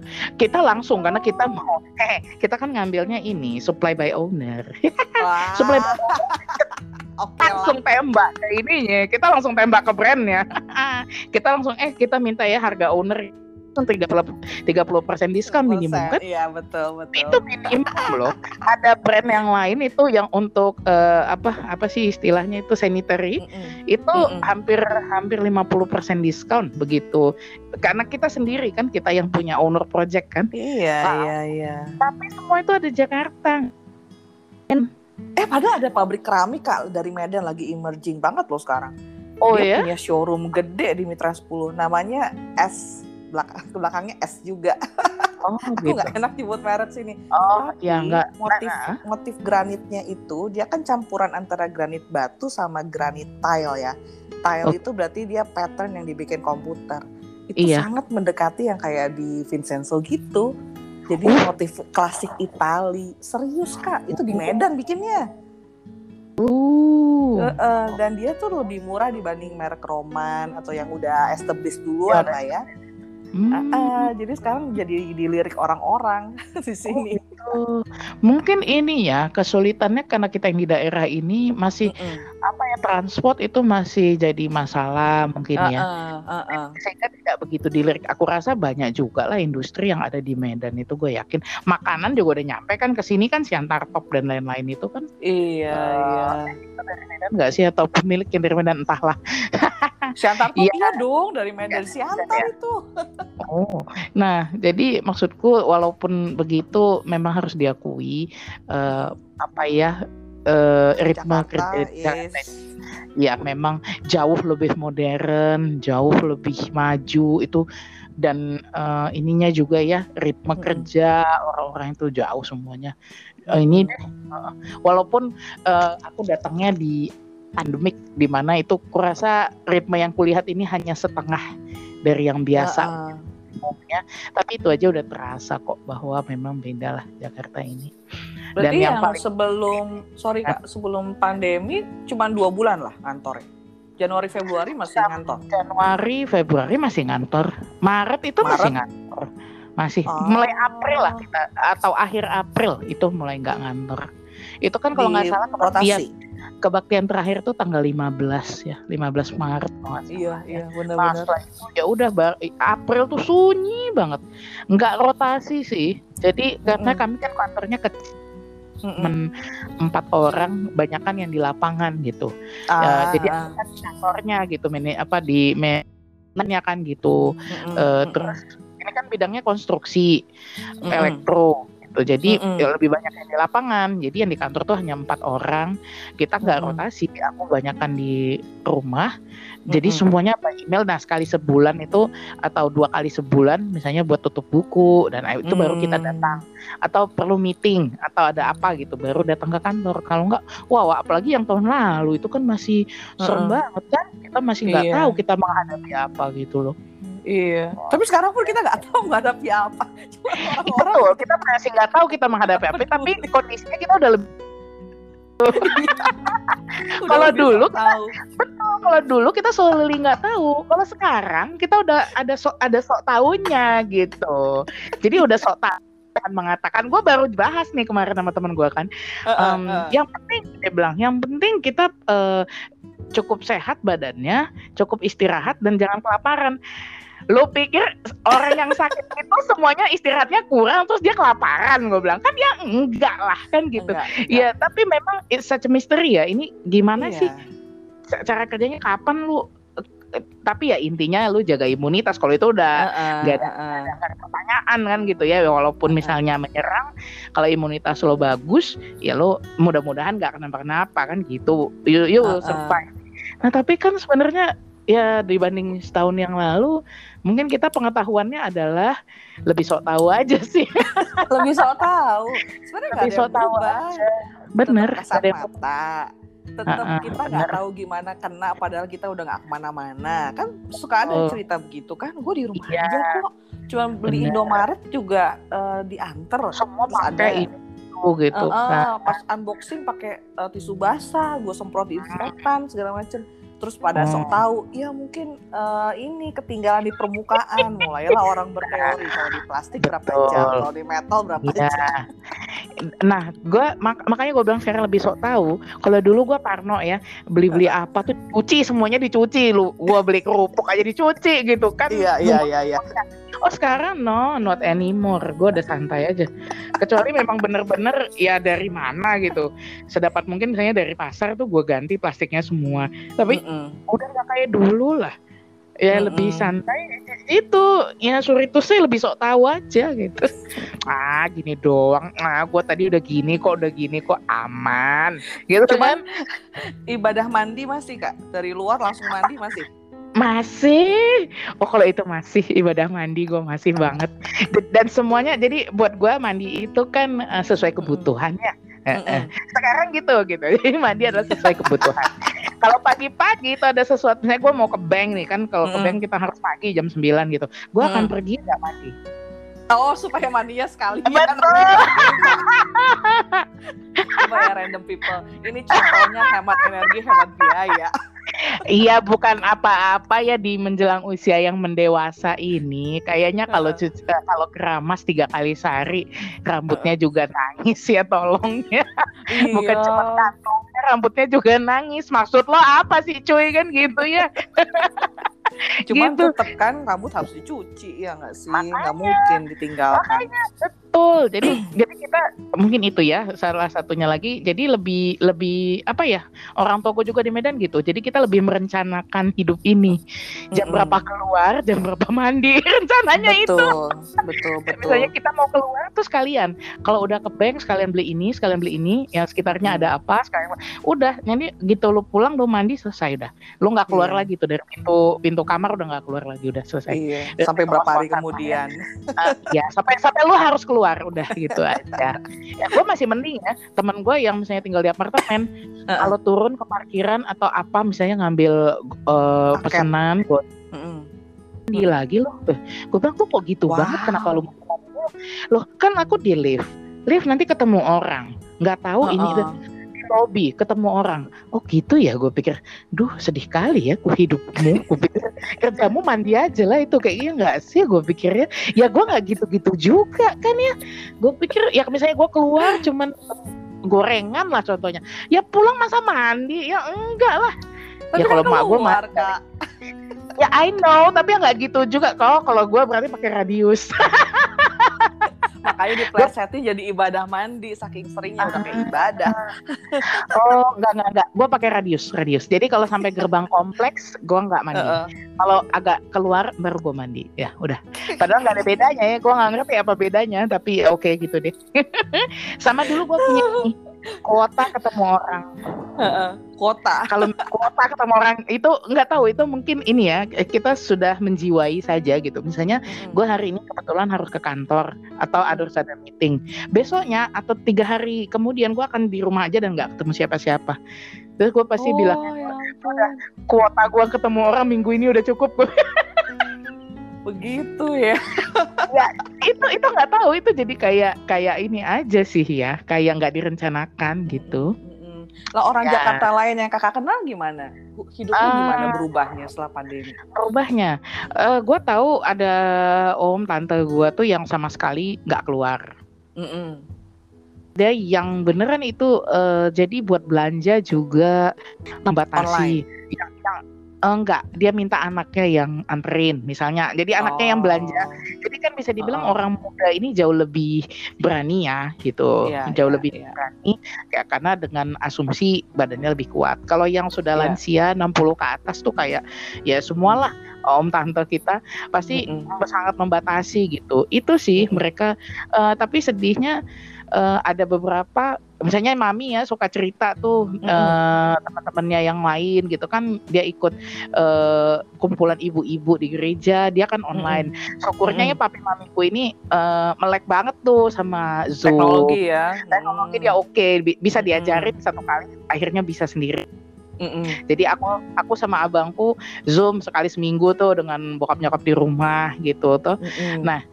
Kita langsung karena kita mau eh kita kan ngambilnya ini supply by owner. Supply by oke lah langsung tembak ke ininya. Kita langsung tembak ke brandnya. Kita langsung eh kita minta ya harga owner. Tiga puluh tiga puluh persen diskon minimum kan? iya betul betul. Itu minimum loh. Ada brand yang lain itu yang untuk eh, apa apa sih istilahnya itu sanitary Mm-mm. itu Mm-mm. hampir hampir 50% diskon begitu. Karena kita sendiri kan kita yang punya owner project kan? Iya iya iya. Tapi semua itu ada di Jakarta eh padahal ada pabrik keramik kak dari Medan lagi emerging banget loh sekarang. Oh dia ya? punya showroom gede di Mitra 10 namanya S belakang belakangnya S juga. Oh aku gitu. nggak enak nyebut merek sini. Oh Tapi ya enggak motif Nah. motif granitnya itu dia kan campuran antara granit batu sama granit tile ya. Tile Oh. itu berarti dia pattern yang dibikin komputer. Itu Iya. sangat mendekati yang kayak di Vincenzo gitu jadi Uh. motif klasik Itali serius kak itu di Medan bikinnya uh Heeh, dan dia tuh lebih murah dibanding merek Roman atau yang udah established duluan Ya, lah ya Hmm. Ah, jadi sekarang jadi dilirik orang-orang di sini. Oh, mungkin ini ya kesulitannya karena kita yang di daerah ini masih Mm-mm. apa ya transport itu masih jadi masalah mungkin ya. Ah, ah, ah. Sehingga tidak begitu dilirik. Aku rasa banyak juga lah industri yang ada di Medan itu gue yakin. Makanan juga udah nyampe kan ke sini kan Siantar Top dan lain-lain itu kan Iya, iya. dari Medan nggak sih atau pemilik yang dari Medan entahlah. Siantar tuh Iya. iya dong dari Medan Siantar itu. Oh, nah jadi maksudku walaupun begitu memang harus diakui eh, apa ya eh, ritme kerja is ya memang jauh lebih modern, jauh lebih maju itu dan eh, ininya juga ya ritme Mm-mm. kerja orang-orang itu jauh semuanya. Eh, ini eh, walaupun eh, aku datangnya di pandemik di mana itu kurasa ritme yang kulihat ini hanya setengah dari yang biasa Ah, ah. Umumnya, tapi itu aja udah terasa kok bahwa memang beda lah Jakarta ini. Berarti yang yang, paling- sebelum sorry kak sebelum pandemi cuma dua bulan lah kantor Januari Februari masih ngantor. Januari, Februari masih ngantor. Maret itu masih Maret? ngantor. Masih Oh. mulai April lah kita atau akhir April itu mulai nggak ngantor. Itu kan kalau nggak salah rotasi. Kebaktian terakhir tuh tanggal 15 ya, 15 Maret. Iya iya Nah, benar-benar. ya udah April tuh sunyi banget. Nggak rotasi sih. Jadi karena Mm-mm. kami kan kantornya kecil men- empat orang, banyak kan yang di lapangan gitu. Ah, jadi ah. kan kantornya gitu, mene, apa di manajemennya kan gitu. Mm-mm, Eh, mm-mm, terus ini kan bidangnya konstruksi, mm-mm. elektro gitu. Jadi Mm-mm. ya lebih banyak yang di lapangan. Jadi yang di kantor tuh hanya empat orang. Kita nggak Mm-mm. rotasi. Aku banyakkan di rumah. Jadi Mm-mm. semuanya by email. Nah sekali sebulan itu atau dua kali sebulan, misalnya buat tutup buku dan itu baru kita Hmm. datang. Atau perlu meeting atau ada apa gitu, baru datang ke kantor. Kalau nggak, wah apalagi yang tahun lalu itu kan masih serem Mm-mm. banget kan. Kita masih nggak Iya. tahu kita menghadapi apa gitu loh. Iya. Tapi sekarang pun kita nggak tahu menghadapi apa. Cuma Betul, kita masih nggak tahu kita menghadapi apa, tapi kondisinya kita udah lebih Kalau dulu sok tahu. kalau dulu kita solely nggak tahu. Kalau sekarang kita udah ada sok ada sok tahunya gitu. Jadi udah sok tahu kan mengatakan gue baru bahas nih kemarin sama teman gue kan Eh, eh, Em, eh. yang penting dia bilang yang penting kita eh, cukup sehat badannya cukup istirahat dan jangan kelaparan lo pikir orang yang sakit itu semuanya istirahatnya kurang terus dia kelaparan gue bilang. Kan ya enggak lah kan gitu. Enggak, enggak. ya tapi memang it's such a mystery ya. Ini gimana Iya. sih ca- cara kerjanya? Kapan lu tapi ya intinya lu jaga imunitas. Kalau itu udah Eh, eh, nggak ada- pertanyaan kan gitu ya. Walaupun misalnya menyerang kalau imunitas lo bagus ya lo mudah-mudahan nggak kenapa-kenapa kan gitu. You, you Uh-uh. survive. Nah tapi kan sebenarnya ya dibanding setahun yang lalu mungkin kita pengetahuannya adalah lebih sok tahu aja sih Lebih sok tahu. Sebenarnya Lebih sok tahu bener Tetap kasar ada yang- mata. Tetap kita nggak tahu gimana kena padahal kita udah nggak ke mana-mana. Kan suka ada Oh. cerita begitu kan. Gue di rumah Iya. aja kok. Cuma beli Bener. Indomaret juga eh, diantar. semua Terus ada- pakai ini gitu eh, Nah, pas unboxing pakai eh, tisu basah, gue semprot disinfektan segala macem. Terus pada sok Hmm. tahu, ya mungkin eh, ini ketinggalan di permukaan. Mulailah orang berteori kalau di plastik berapa Betul. jam, kalau di metal berapa Iya. jam. Nah, gua mak- makanya gue bilang sekarang lebih sok tahu. Kalau dulu gua parno ya, beli-beli apa tuh cuci semuanya dicuci lu. Gua beli kerupuk aja dicuci gitu kan. Iya, iya, iya, iya. Oh sekarang no, not anymore. Gue udah santai aja. Kecuali memang bener-bener ya dari mana gitu. Sedapat mungkin misalnya dari pasar tuh gue ganti plastiknya semua. Tapi Mm-mm. udah gak kayak dulu lah. Ya Mm-mm. lebih santai itu ya suri itu sih lebih sok tahu aja gitu. Ah gini doang. Ah gue tadi udah gini kok udah gini kok aman. Gitu. Cuman ibadah mandi masih kak dari luar langsung mandi masih. Masih. Oh kalau itu masih ibadah mandi gue masih banget. D- Dan semuanya jadi buat gue mandi itu kan eh, sesuai kebutuhannya. Eh, eh. Mm-mm. Sekarang gitu gitu. Jadi mandi adalah sesuai kebutuhan. kalau pagi-pagi itu ada sesuatu, misalnya gue mau ke bank nih kan, kalau ke bank kita harus pagi jam 9 gitu. Gue akan pergi nggak mandi. Oh supaya mandinya sekali. Betul. Coba ya random people. Ini contohnya hemat energi, hemat biaya. Iya bukan apa-apa ya di menjelang usia yang mendewasa ini. Kayaknya kalau cuci, eh, kalau keramas tiga kali sehari, rambutnya juga nangis ya tolong ya. Bukan Iya. cuma kantongnya, rambutnya juga nangis. Maksud lo apa sih cuy kan gitu ya? Cuman Gitu. tetep kan rambut harus dicuci ya nggak sih? Makanya. Nggak mungkin ditinggalkan. Betul. Jadi jadi kita mungkin itu ya salah satunya lagi. Jadi lebih lebih apa ya? Orang toko juga di Medan gitu. Jadi kita lebih merencanakan hidup ini. Jam Mm-mm. berapa keluar, jam berapa mandi. Rencananya itu. betul, betul, betul. Misalnya kita mau keluar tuh sekalian. Kalau udah ke bank sekalian beli ini, sekalian beli ini, yang sekitarnya Hmm. ada apa, sekalian udah. Jadi gitu lu pulang lu mandi selesai udah. Lu nggak keluar Iya. lagi tuh dari pintu pintu kamar udah nggak keluar lagi udah selesai. Iya. Sampai berapa hari kemudian? Eh, ya sampai sampai lu harus keluar udah gitu aja. Ya gue masih mending ya teman gue yang misalnya tinggal di apartemen Heeh. kalau turun ke parkiran atau apa misalnya ngambil Paket. pesanan gue mandi lagi loh. Gue bilang tuh kok gitu Wow. banget kenapa lu? Loh kan aku di lift. Lift nanti ketemu orang. Nggak tahu ini Heeh. di lobby ketemu orang. Oh gitu ya gue pikir. Duh sedih kali ya gue hidupmu. Gue pikir kerjamu mandi aja lah itu kayaknya nggak sih gue pikirnya. Ya gue nggak gitu-gitu juga kan ya. Gue pikir ya misalnya gue keluar cuman gorengan lah contohnya. Ya pulang masa mandi? Ya enggak lah. Tapi Ya, kalau mak keluar, mah-. Ya I know, tapi ya nggak gitu juga. Kalau kalau gue berarti pakai radius. Makanya diplesetin jadi ibadah mandi saking seringnya udah kayak ibadah. Oh, enggak enggak enggak. Gue pakai radius, radius. Jadi kalau sampai gerbang kompleks, gue nggak mandi. Heeh. Kalau agak keluar baru gue mandi. Ya, udah. Padahal nggak ada bedanya ya. Gue nggak ngerti apa bedanya, tapi ya oke gitu deh. Sama dulu gue punya kuota ketemu orang. Heeh. Kota. Kalau kuota ketemu orang itu nggak tahu itu mungkin ini ya kita sudah menjiwai saja gitu. Misalnya Mm-mm. gue hari ini kebetulan harus ke kantor atau harus ada meeting besoknya atau tiga hari kemudian gue akan di rumah aja dan nggak ketemu siapa-siapa terus gue pasti oh, bilang ya ampun. kuota gue ketemu orang minggu ini udah cukup begitu ya. itu itu nggak tahu itu jadi kayak kayak ini aja sih ya kayak nggak direncanakan gitu. Lah orang Ya. Jakarta lain yang kakak kenal gimana? Hidupnya Ah. gimana berubahnya setelah pandemi? berubahnya gue tahu ada om tante gue tuh yang sama sekali nggak keluar Mm-mm. dia yang beneran itu eh, jadi buat belanja juga membatasi yang, yang eh, enggak dia minta anaknya yang anterin misalnya jadi anaknya yang belanja Oh. jadi kan bisa dibilang Oh. orang muda ini jauh lebih berani ya gitu Iya, jauh iya, lebih iya. berani ya karena dengan asumsi badannya lebih kuat kalau yang sudah Iya. lansia 60 ke atas tuh kayak ya semualah om tante kita pasti Mm-mm. sangat membatasi gitu itu sih Mm-mm. mereka eh, tapi sedihnya eh, ada beberapa misalnya mami ya suka cerita tuh Mm-mm. eh, teman-temannya yang lain gitu kan dia ikut eh, kumpulan ibu-ibu di gereja dia kan online syukurnya ya papi mamiku ini eh, melek banget tuh sama Zoom Teknologi ya. teknologi Mm. dia oke bi- bisa Mm. diajarin satu kali akhirnya bisa sendiri Mm-mm. jadi aku aku sama abangku zoom sekali seminggu tuh dengan bokap nyokap di rumah gitu tuh Mm-mm. Nah,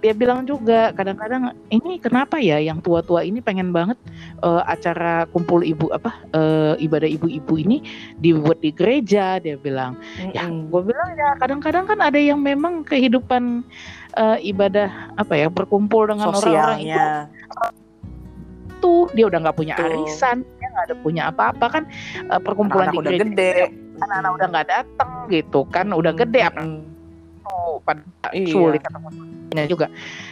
dia bilang juga kadang-kadang ini kenapa ya yang tua-tua ini pengen banget eh, acara kumpul ibu apa eh, ibadah ibu-ibu ini dibuat di gereja dia bilang ya Mm-mm. gue bilang ya kadang-kadang kan ada yang memang kehidupan eh, ibadah apa ya berkumpul dengan orang-orang itu tuh dia udah nggak punya Betul. arisan dia nggak ada punya apa-apa kan eh, perkumpulan Anak-anak di udah gereja gede. anak-anak udah nggak datang gitu kan udah gede apa tuh pada Iya. sulit ketemu juga.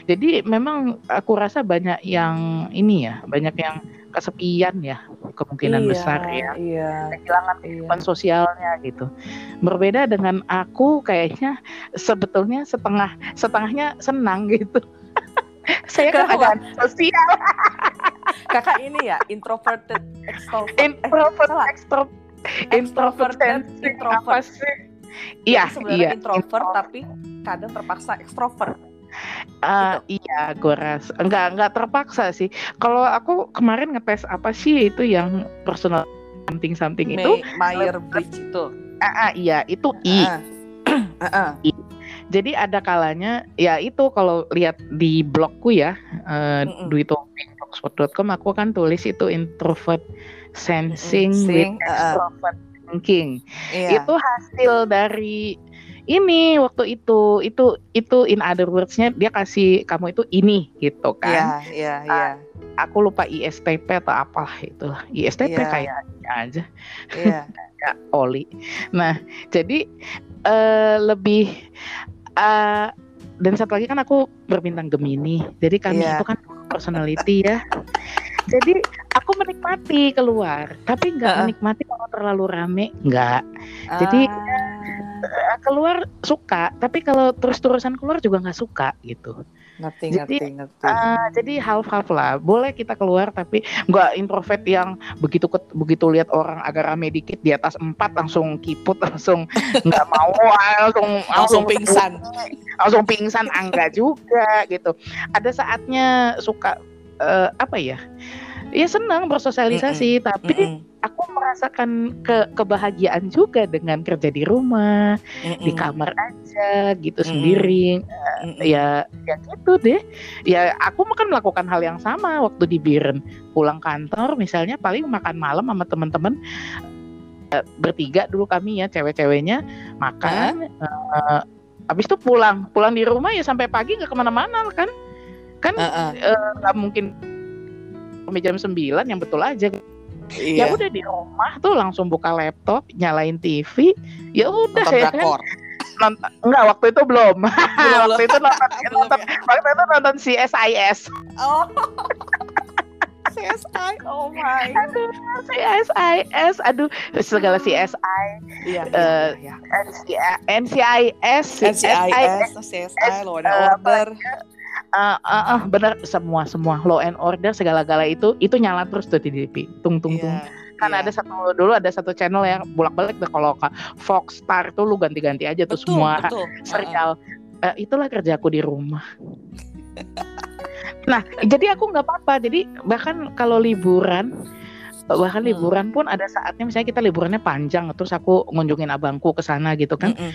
Jadi memang aku rasa banyak yang ini ya, banyak yang kesepian ya, kemungkinan Iya, besar ya, Iya. kehilangan Iya. kehidupan sosialnya gitu. Berbeda dengan aku kayaknya sebetulnya setengah setengahnya senang gitu. Saya kan agak sosial, Kakak ini ya introverted extrovert. introvert, salah. extrovert, introvert, Extroverted, sensing, introvert. Iya, iya. introvert tapi kadang terpaksa Ah, iya, gue rasa enggak enggak terpaksa sih. Kalau aku kemarin ngetes apa sih itu yang personal something something itu? May- Meyer Bridge itu. Ah, ah, iya, itu I. Ah. Ah, ah. Jadi ada kalanya ya itu kalau lihat di blogku ya, Mm-mm. duitopic.blogspot.com aku kan tulis itu introvert sensing Mm-mm, with sing, ah, ah. extrovert thinking. Iya. Itu hasil dari ini waktu itu itu itu in other words-nya dia kasih kamu itu ini gitu Iya, kan. iya, iya. Aku lupa ISTP atau apa itu. ISTP Iya. kayaknya aja Iya. ya Oli. Nah, jadi eh, lebih eh, dan satu lagi kan aku berbintang Gemini. Jadi kami Iya. itu kan personality ya. Jadi aku menikmati keluar, tapi nggak Heeh. menikmati kalau terlalu rame, nggak. Jadi, Ah, Eh, Keluar suka, tapi kalau terus-terusan keluar juga nggak suka gitu. ngerti, Jadi, ngerti, ngerti. Ah, jadi half-half lah. Boleh kita keluar, tapi nggak introvert yang begitu begitu lihat orang agak rame dikit di atas empat langsung kiput, langsung nggak mau, ah, langsung Langsung pingsan. langsung pingsan angga juga gitu. Ada saatnya suka eh, apa ya? Ya senang bersosialisasi, tapi Mm-mm, aku merasakan ke kebahagiaan juga dengan kerja di rumah, di mm-mm, kamar aja gitu Mm-mm. sendiri. mm-mm. Ya ya gitu deh. Ya aku makan melakukan hal yang sama waktu di Biren. Pulang kantor misalnya paling makan malam sama teman-teman eh, bertiga dulu kami ya cewek-ceweknya makan. eh, habis itu pulang, pulang di rumah ya sampai pagi nggak ke mana-mana kan? Kan Heeh, eh, nggak mungkin sampai jam 9 yang betul aja Iya. ya udah di rumah tuh langsung buka laptop nyalain TV ya udah ya kan nonton enggak waktu itu belum waktu itu nonton, Belum nonton ya? waktu itu nonton CSIS Oh. CSI, oh my. aduh CSIS aduh segala CSI Iya, Eh, iya, iya. NCIS NCIS, CSI, Law and Order. Uh, uh, uh, bener semua semua law and order segala-gala itu itu nyala terus tuh di TV tung tung tung Iya, kan iya. ada satu dulu ada satu channel yang bolak-balik deh kalau Fox Star tuh lu ganti-ganti aja tuh betul, semua betul. serial. Eh, itulah kerjaku di rumah. Nah jadi aku nggak apa-apa. Jadi bahkan kalau liburan bahkan Hmm. liburan pun ada saatnya misalnya kita liburannya panjang terus aku ngunjungin abangku ke sana gitu kan. Nggak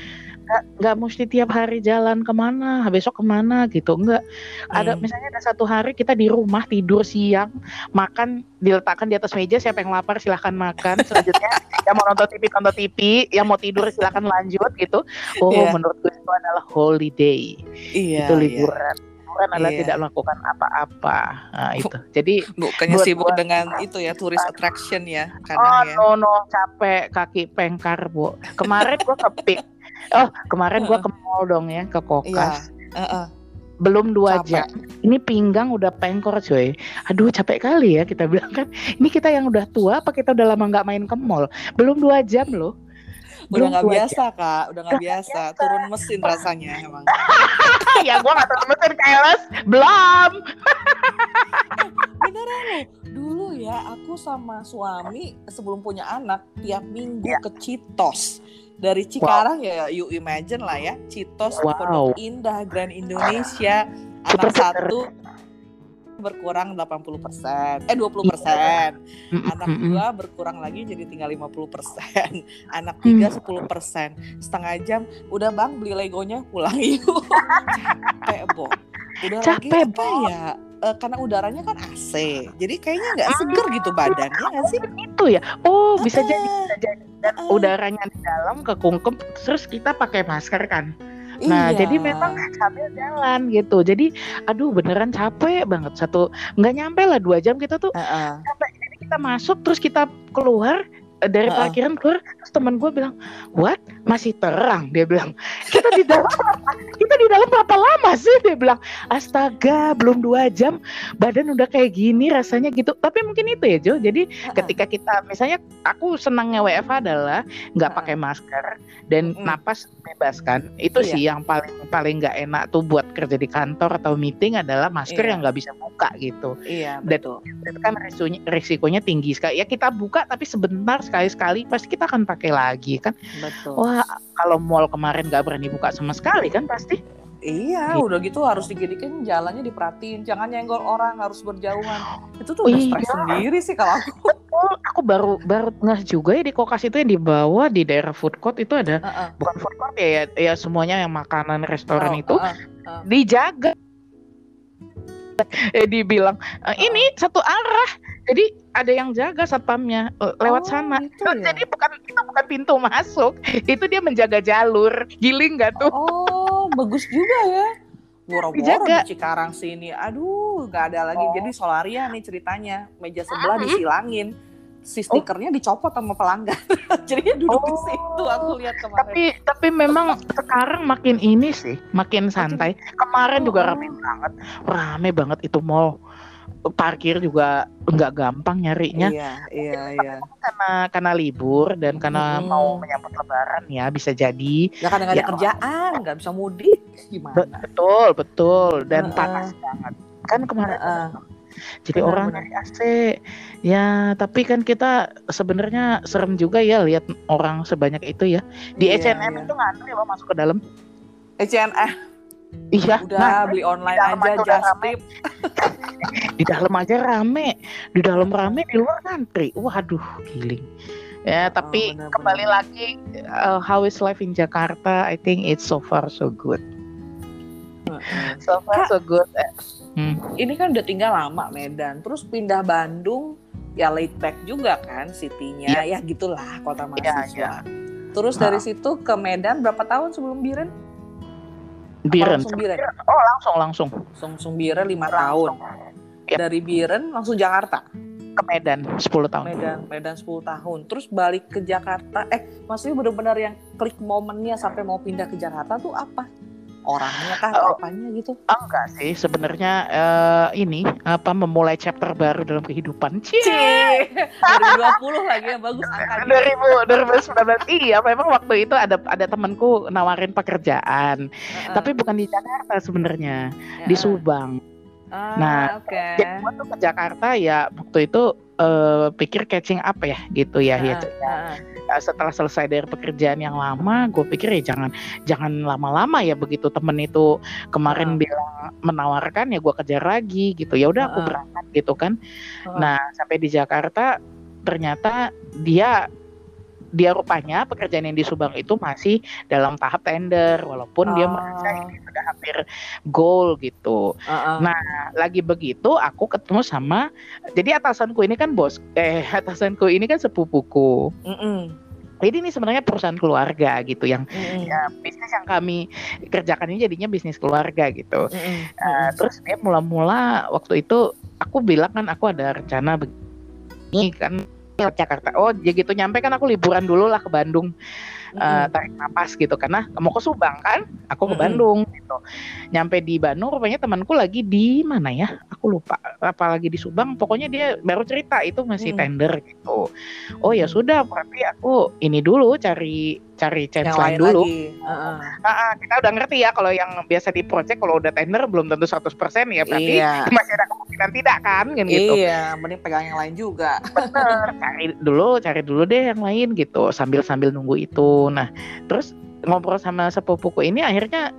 nggak mesti tiap hari jalan ke mana besok ke mana gitu nggak ada Hmm. misalnya ada satu hari kita di rumah tidur siang makan diletakkan di atas meja siapa yang lapar silahkan makan selanjutnya yang mau nonton TV nonton TV yang mau tidur silahkan lanjut gitu oh Iya. menurutku itu adalah holiday Iya, itu iya. liburan liburan adalah Iya. tidak melakukan apa-apa nah itu jadi Bukannya Buat- sibuk buat- dengan itu ya tourist attraction ya Oh ya. no no capek kaki pengkar bu. Kemarin gua ke Pik. Oh kemarin gua ke mall dong ya ke Iya. Kokas. Heeh. Belum dua Capek. jam. Ini pinggang udah pengkor coy. Aduh capek kali ya kita bilang kan. Ini kita yang udah tua apa kita udah lama nggak main ke mall? Belum dua jam loh. Udah Belum nggak dua biasa kak, udah nggak biasa. Turun mesin rasanya emang. ya gua nggak tahu mesin keles. Belum. Beneran loh. Dulu ya aku sama suami sebelum punya anak tiap minggu Iya. ke Citos. Dari Cikarang ya you imagine lah ya. Citos Wow. Pondok Indah Grand Indonesia. Anak satu berkurang 80%. Eh 20%. Anak dua berkurang lagi jadi tinggal 50%. Anak tiga 10%. Setengah jam udah Bang beli Legonya pulang yuk. Capek, Bo. Udah lagi Capek, apa ya? Eh, karena udaranya kan AC. Jadi kayaknya nggak seger gitu badannya nggak sih? Itu ya. Oh bisa jadi bisa jadi. Dan Ah. udaranya di dalam kekungkem terus kita pakai masker kan. Nah, Iya. jadi memang sambil jalan gitu. Jadi, aduh beneran capek banget. Satu nggak nyampe lah dua jam kita tuh Heeh. sampai jadi kita masuk terus kita keluar dari Heeh. parkiran keluar terus teman gue bilang what masih terang dia bilang kita di dalam kita di dalam berapa lama sih dia bilang astaga belum dua jam badan udah kayak gini rasanya gitu tapi mungkin itu ya Jo jadi Heeh. ketika kita misalnya aku senangnya WFH adalah nggak Heeh. pakai masker dan Mm-mm. napas bebas kan itu Iya. sih yang paling paling nggak enak tuh buat kerja di kantor atau meeting adalah masker Iya. yang nggak bisa buka gitu Iya Dan- betul. itu kan risikonya, risikonya tinggi sekali ya kita buka tapi sebentar sekali-sekali pasti kita akan pakai lagi kan Betul. wah kalau mall kemarin nggak berani buka sama sekali kan pasti Iya, Gitu. udah gitu harus digedikin jalannya diperhatiin, jangan nyenggol orang, harus berjauhan. Itu tuh udah iya. stres sendiri sih kalau aku. oh aku baru baru ngeh juga ya di kokas itu yang di bawah di daerah food court itu ada Heeh. bukan food court ya ya, ya semuanya yang makanan restoran Oh, itu heeh. dijaga eh dibilang e, ini satu arah jadi ada yang jaga satpamnya e, lewat Oh, sana gitu Oh, ya? jadi bukan itu bukan pintu masuk itu dia menjaga jalur giling nggak tuh Oh, bagus juga ya. Boro-boro di Cikarang sini. Aduh, nggak ada lagi. Oh. Jadi Solaria nih ceritanya. Meja sebelah Mhm. disilangin. Si stikernya dicopot sama pelanggan. Jadinya duduk di Oh. situ. Aku lihat kemarin. tapi tapi memang sekarang makin ini sih makin santai kemarin juga Oh. rame banget rame banget itu mall parkir juga nggak gampang nyarinya Iya, iya, iya. karena karena libur dan karena Mm-mm. mau menyambut lebaran ya bisa jadi Ya kadang nggak ada Ya. kerjaan, nggak bisa mudik. Gimana? betul betul dan Heeh. panas banget kan kemarin Heeh. Jadi Benar, orang benar. nyari AC ya tapi kan kita sebenarnya serem juga ya lihat orang sebanyak itu ya di Iya, H&M iya. itu ngantri loh masuk ke dalam H&M, iya udah ngantri. beli online aja, just tip. di dalam aja rame di dalam rame di luar ngantri waduh giling ya tapi benar, kembali benar. lagi uh, how is life in Jakarta I think it's so far so good so far Kak. so good hmm. Ini kan udah tinggal lama Medan, terus pindah Bandung, ya laid back juga kan city-nya, ya gitulah kota Iya, mahasiswa. iya. Terus dari situ ke Medan berapa tahun sebelum Biren? Biren langsung Biren? oh langsung langsung Langsung Biren lima tahun. Iya. Dari Biren langsung Jakarta. ke Medan 10 tahun Medan, Medan 10 tahun. Terus balik ke Jakarta. Eh, maksudnya benar-benar yang klik momennya sampai mau pindah ke Jakarta tuh apa? Orangnya kah? Oh. Apanya gitu? Ah, enggak sih sebenarnya eh, ini apa memulai chapter baru dalam kehidupan Cie. Cie, 2020 lagi ya bagus angkanya. 2000 2019 iya memang waktu itu ada ada temanku nawarin pekerjaan Heeh. tapi bukan di Jakarta sebenarnya di Heeh. Subang Ah, Nah, oke. jadi gua tuh ke Jakarta ya waktu itu eh, pikir catching up ya gitu ya Heeh, ya. heeh. Ya, setelah selesai dari pekerjaan yang lama gue pikir ya jangan jangan lama-lama ya begitu temen itu kemarin Heeh. bilang menawarkan ya gue kejar lagi gitu ya udah aku Heeh. berangkat gitu kan Heeh. nah sampai di Jakarta ternyata dia dia rupanya pekerjaan yang di Subang itu masih dalam tahap tender walaupun dia Oh. merasa ini sudah hampir goal gitu Heeh. Nah, lagi begitu aku ketemu sama jadi atasanku ini kan bos eh atasanku ini kan sepupuku Mm-mm. Jadi ini sebenarnya perusahaan keluarga gitu yang Mm-mm. ya, bisnis yang kami kerjakan ini jadinya bisnis keluarga gitu Mm-mm. Nah, terus dia mula-mula waktu itu aku bilang kan aku ada rencana begini kan ke Jakarta oh ya gitu nyampe kan aku liburan dulu lah ke Bandung eh, Mm-mm. tarik napas gitu. Karena mau ke Subang kan? Aku ke. Bandung gitu. Nyampe di Bandung rupanya temanku lagi di mana ya? Aku lupa. Apalagi di Subang? Pokoknya dia baru cerita itu masih tender gitu. Oh ya sudah berarti aku ini dulu cari cari chance yang lain lain dulu lagi. Heeh. Ah, ah, kita udah ngerti ya kalau yang biasa di project kalau udah tender belum tentu 100% ya berarti Iya. masih ada kemungkinan tidak kan kan gitu Iya, mending pegang yang lain juga. bener cari dulu cari dulu deh yang lain gitu sambil sambil nunggu itu nah terus ngobrol sama sepupuku ini akhirnya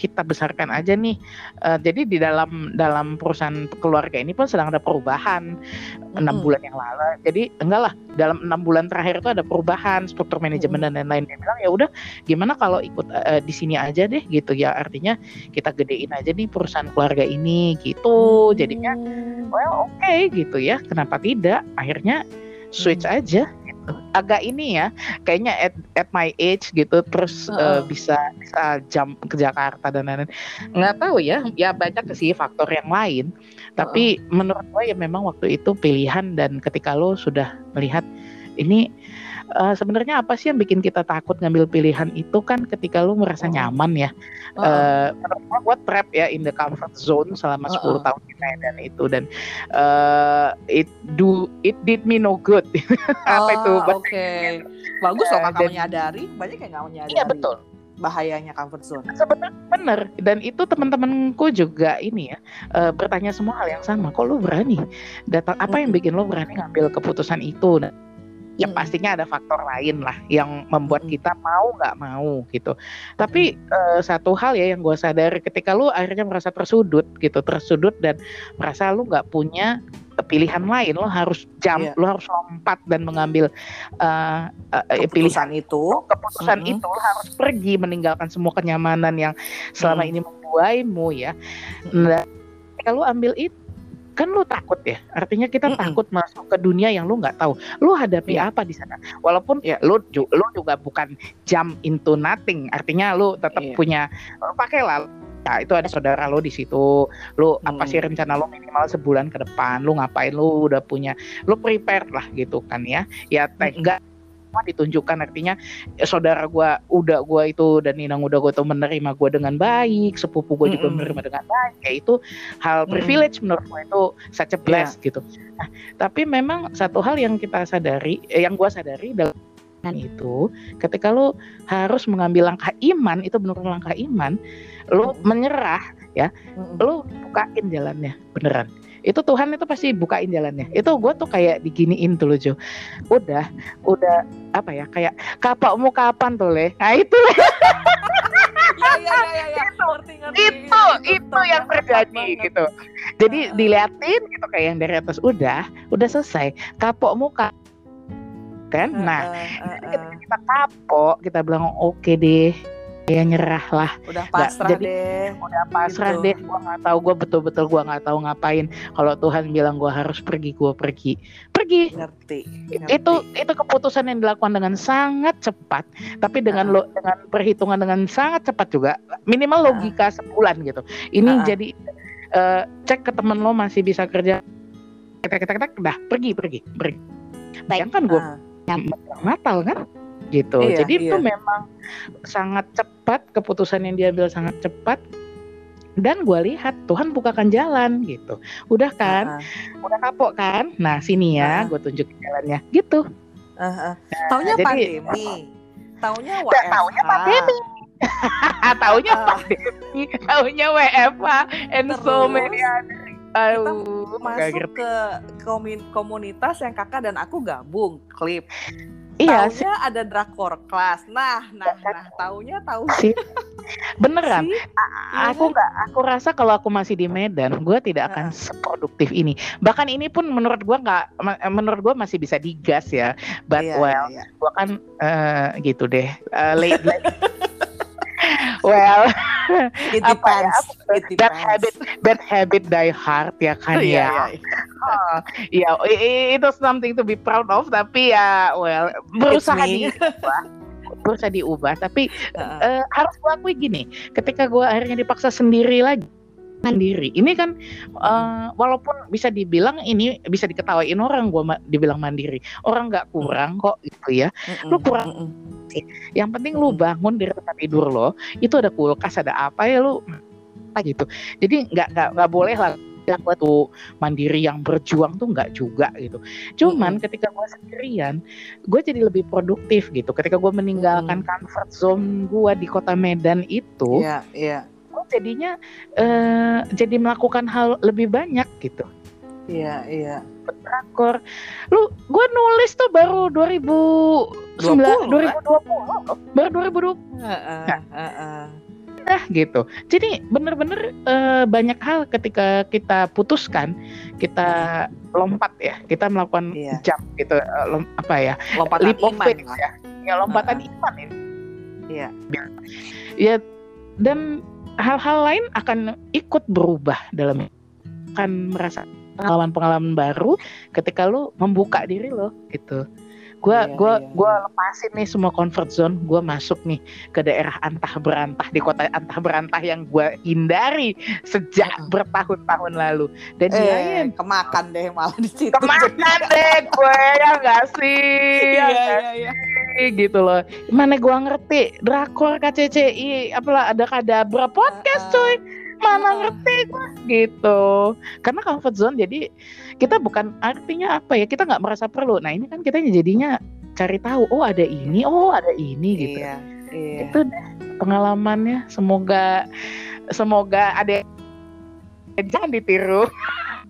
kita besarkan aja nih. Eh, jadi di dalam dalam perusahaan keluarga ini pun sedang ada perubahan enam bulan yang lalu. Jadi enggak lah dalam enam bulan terakhir itu ada perubahan struktur manajemen dan lain-lain. Dia bilang ya udah gimana kalau ikut eh, di sini aja deh gitu. Ya artinya kita gedein aja nih perusahaan keluarga ini gitu. Jadinya Hmm. well oke gitu ya. Kenapa tidak? Akhirnya switch Hmm. aja agak ini ya kayaknya at, at my age gitu terus eh, bisa bisa jump ke Jakarta dan lain-lain. Nggak tahu ya ya banyak sih faktor yang lain. Tapi menurut gue ya memang waktu itu pilihan dan ketika lo sudah melihat ini eh, sebenarnya apa sih yang bikin kita takut ngambil pilihan itu kan ketika lo merasa Oh. nyaman ya eh menurut gua gue trap ya in the comfort zone selama 10 Heeh. tahun di Medan itu dan eh it do it did me no good apa itu Oh, Oke. Bagus loh Eh, kakak dan- menyadari. Banyak yang nggak menyadari. iya betul Bahayanya comfort zone. sebenarnya bener dan itu teman-temanku juga ini ya eh, bertanya semua hal yang sama kok lu berani datang apa yang bikin lu berani ngambil keputusan itu dan ya Mm-mm. pastinya ada faktor lain lah yang membuat Mm-mm. kita mau nggak mau gitu tapi eh, satu hal ya yang gue sadari ketika lu akhirnya merasa tersudut gitu tersudut dan merasa lu nggak punya pilihan lain lo harus jump Iya. lo harus lompat dan mengambil eh, eh, pilihan itu. keputusan Mm-mm. itu lo harus pergi meninggalkan semua kenyamanan yang selama Mm. ini membuaimu ya. Nah, ketika lu ambil itu kan lu takut ya artinya kita Mm-mm. takut masuk ke dunia yang lu nggak tahu lu hadapi Iya. apa di sana walaupun Iya. lu ju- lu juga bukan jump into nothing artinya lu tetap Iya. punya oh, pakai lah ya itu ada saudara lo di situ lu apa Hmm. sih rencana lo minimal sebulan ke depan lu ngapain lu udah punya lu prepared lah gitu kan ya ya enggak semua ditunjukkan artinya eh, saudara gua udah gua itu dan Inang udah gua tuh menerima gua dengan baik sepupu gua juga Mm-mm. menerima dengan baik ya itu hal privilege menurut gua itu such a Iya. bless gitu nah tapi memang satu hal yang kita sadari eh, yang gua sadari dalam itu ketika lu harus mengambil langkah iman itu benar langkah iman lu menyerah Mm-mm. lu bukain jalannya beneran itu Tuhan itu pasti bukain jalannya. Itu gue tuh kayak diginiin tuh loh Jo. Udah udah apa ya kayak kapakmu kapan tuh le? Nah itu. Ya ya ya ya, ya. Ngerti, ngerti. itu itu yang terjadi gitu. Jadi diliatin gitu kayak yang dari atas udah udah selesai. Kapokmu ka kan? Nah Heeh, heeh. ketika kita kapok kita bilang oke deh ya nyerah lah. Udah pasrah jadi- deh udah pasrah Gitu. deh. Gua nggak tahu gua betul-betul gua nggak tahu ngapain. Kalau Tuhan bilang gua harus pergi gua pergi. Pergi. Ngerti, ngerti. itu itu keputusan yang dilakukan dengan sangat cepat. Tapi dengan Ah. lo dengan perhitungan dengan sangat cepat juga minimal Ah. logika sebulan gitu. Ini Ah. jadi eh, cek ke temen lo masih bisa kerja. Kita kita kita dah pergi pergi. Pergi bayangkan gue Ah, Natal kan gitu Iya, jadi itu iya. memang sangat cepat keputusan yang diambil sangat cepat dan gue lihat Tuhan bukakan jalan gitu udah kan ah, udah kapok kan nah sini ya Ah. gue tunjukin jalannya gitu ah. Taunya jadi- pandemi. Taunya Nggak, WFH. taunya pandemi. taunya pandemi taunya WFA and so Terus, many other nggak Masuk ke komunitas yang kakak dan aku gabung klip. Iya sih, Taunya ada drakor kelas. Nah, nah, nah, taunya tahu sih. beneran sih. Iya aku kan? nggak aku rasa kalau aku masih di Medan gue tidak akan seproduktif ini bahkan ini pun menurut gue nggak ma- menurut gue masih bisa digas ya but Iya, well iya, iya. gue kan eh, gitu deh Eh, late, late. well It apa ya, depends. It bad depends. habit bad habit die hard ya kan Iya, ya iya, iya. Iya, i- i- itu something to be proud of, tapi ya, well, berusaha diubah, berusaha diubah. Tapi Heeh. eh, harus gue akui gini, ketika gue akhirnya dipaksa sendiri lagi, mandiri. Ini kan eh, walaupun bisa dibilang ini bisa diketawain orang gue dibilang mandiri, orang nggak kurang kok gitu ya. Mm-mm, lu kurang- mm-mm. Yang penting lu bangun dari tempat tidur lo, itu ada kulkas, ada apa ya lu apa gitu. Jadi nggak nggak nggak boleh lah bilang gue tuh mandiri yang berjuang tuh nggak juga gitu. Cuman ketika gue sendirian, gue jadi lebih produktif gitu. Ketika gue meninggalkan comfort zone gue di kota Medan itu, Iya, iya. Jadinya eh, jadi melakukan hal lebih banyak gitu. Iya, iya. Drakor, lu gue nulis tuh baru 2009, 20, 2020, baru 2020 Heeh, heeh. dah gitu. Jadi bener-bener eh, banyak hal ketika kita putuskan, kita lompat ya, kita melakukan Iya. jump gitu, eh, lom- apa ya, Lompatan leap of iman faith lah. ya, ya lompatan iman ini. Iya. Ya dan hal-hal lain akan ikut berubah dalam akan merasa pengalaman-pengalaman baru ketika lu membuka diri lo gitu. Gua Iya, gua iya, gua lepasin nih semua comfort zone, gua masuk nih ke daerah antah berantah di kota antah berantah yang gua hindari sejak Mm-mm. bertahun-tahun lalu. Dan iya, Eh, kemakan deh malah di situ. ke mana deh gue ya nggak sih? Iya, Ya iya, nggak iya. Gitu loh. Mana gua ngerti drakor KCCI apalah ada kadabra podcast cuy. Mana ngerti gua gitu. Karena comfort zone jadi kita bukan artinya apa ya kita nggak merasa perlu. Nah ini kan kita jadinya cari tahu oh ada ini oh ada ini gitu. Iya, iya. Itu deh pengalamannya. Semoga semoga ada jangan ditiru.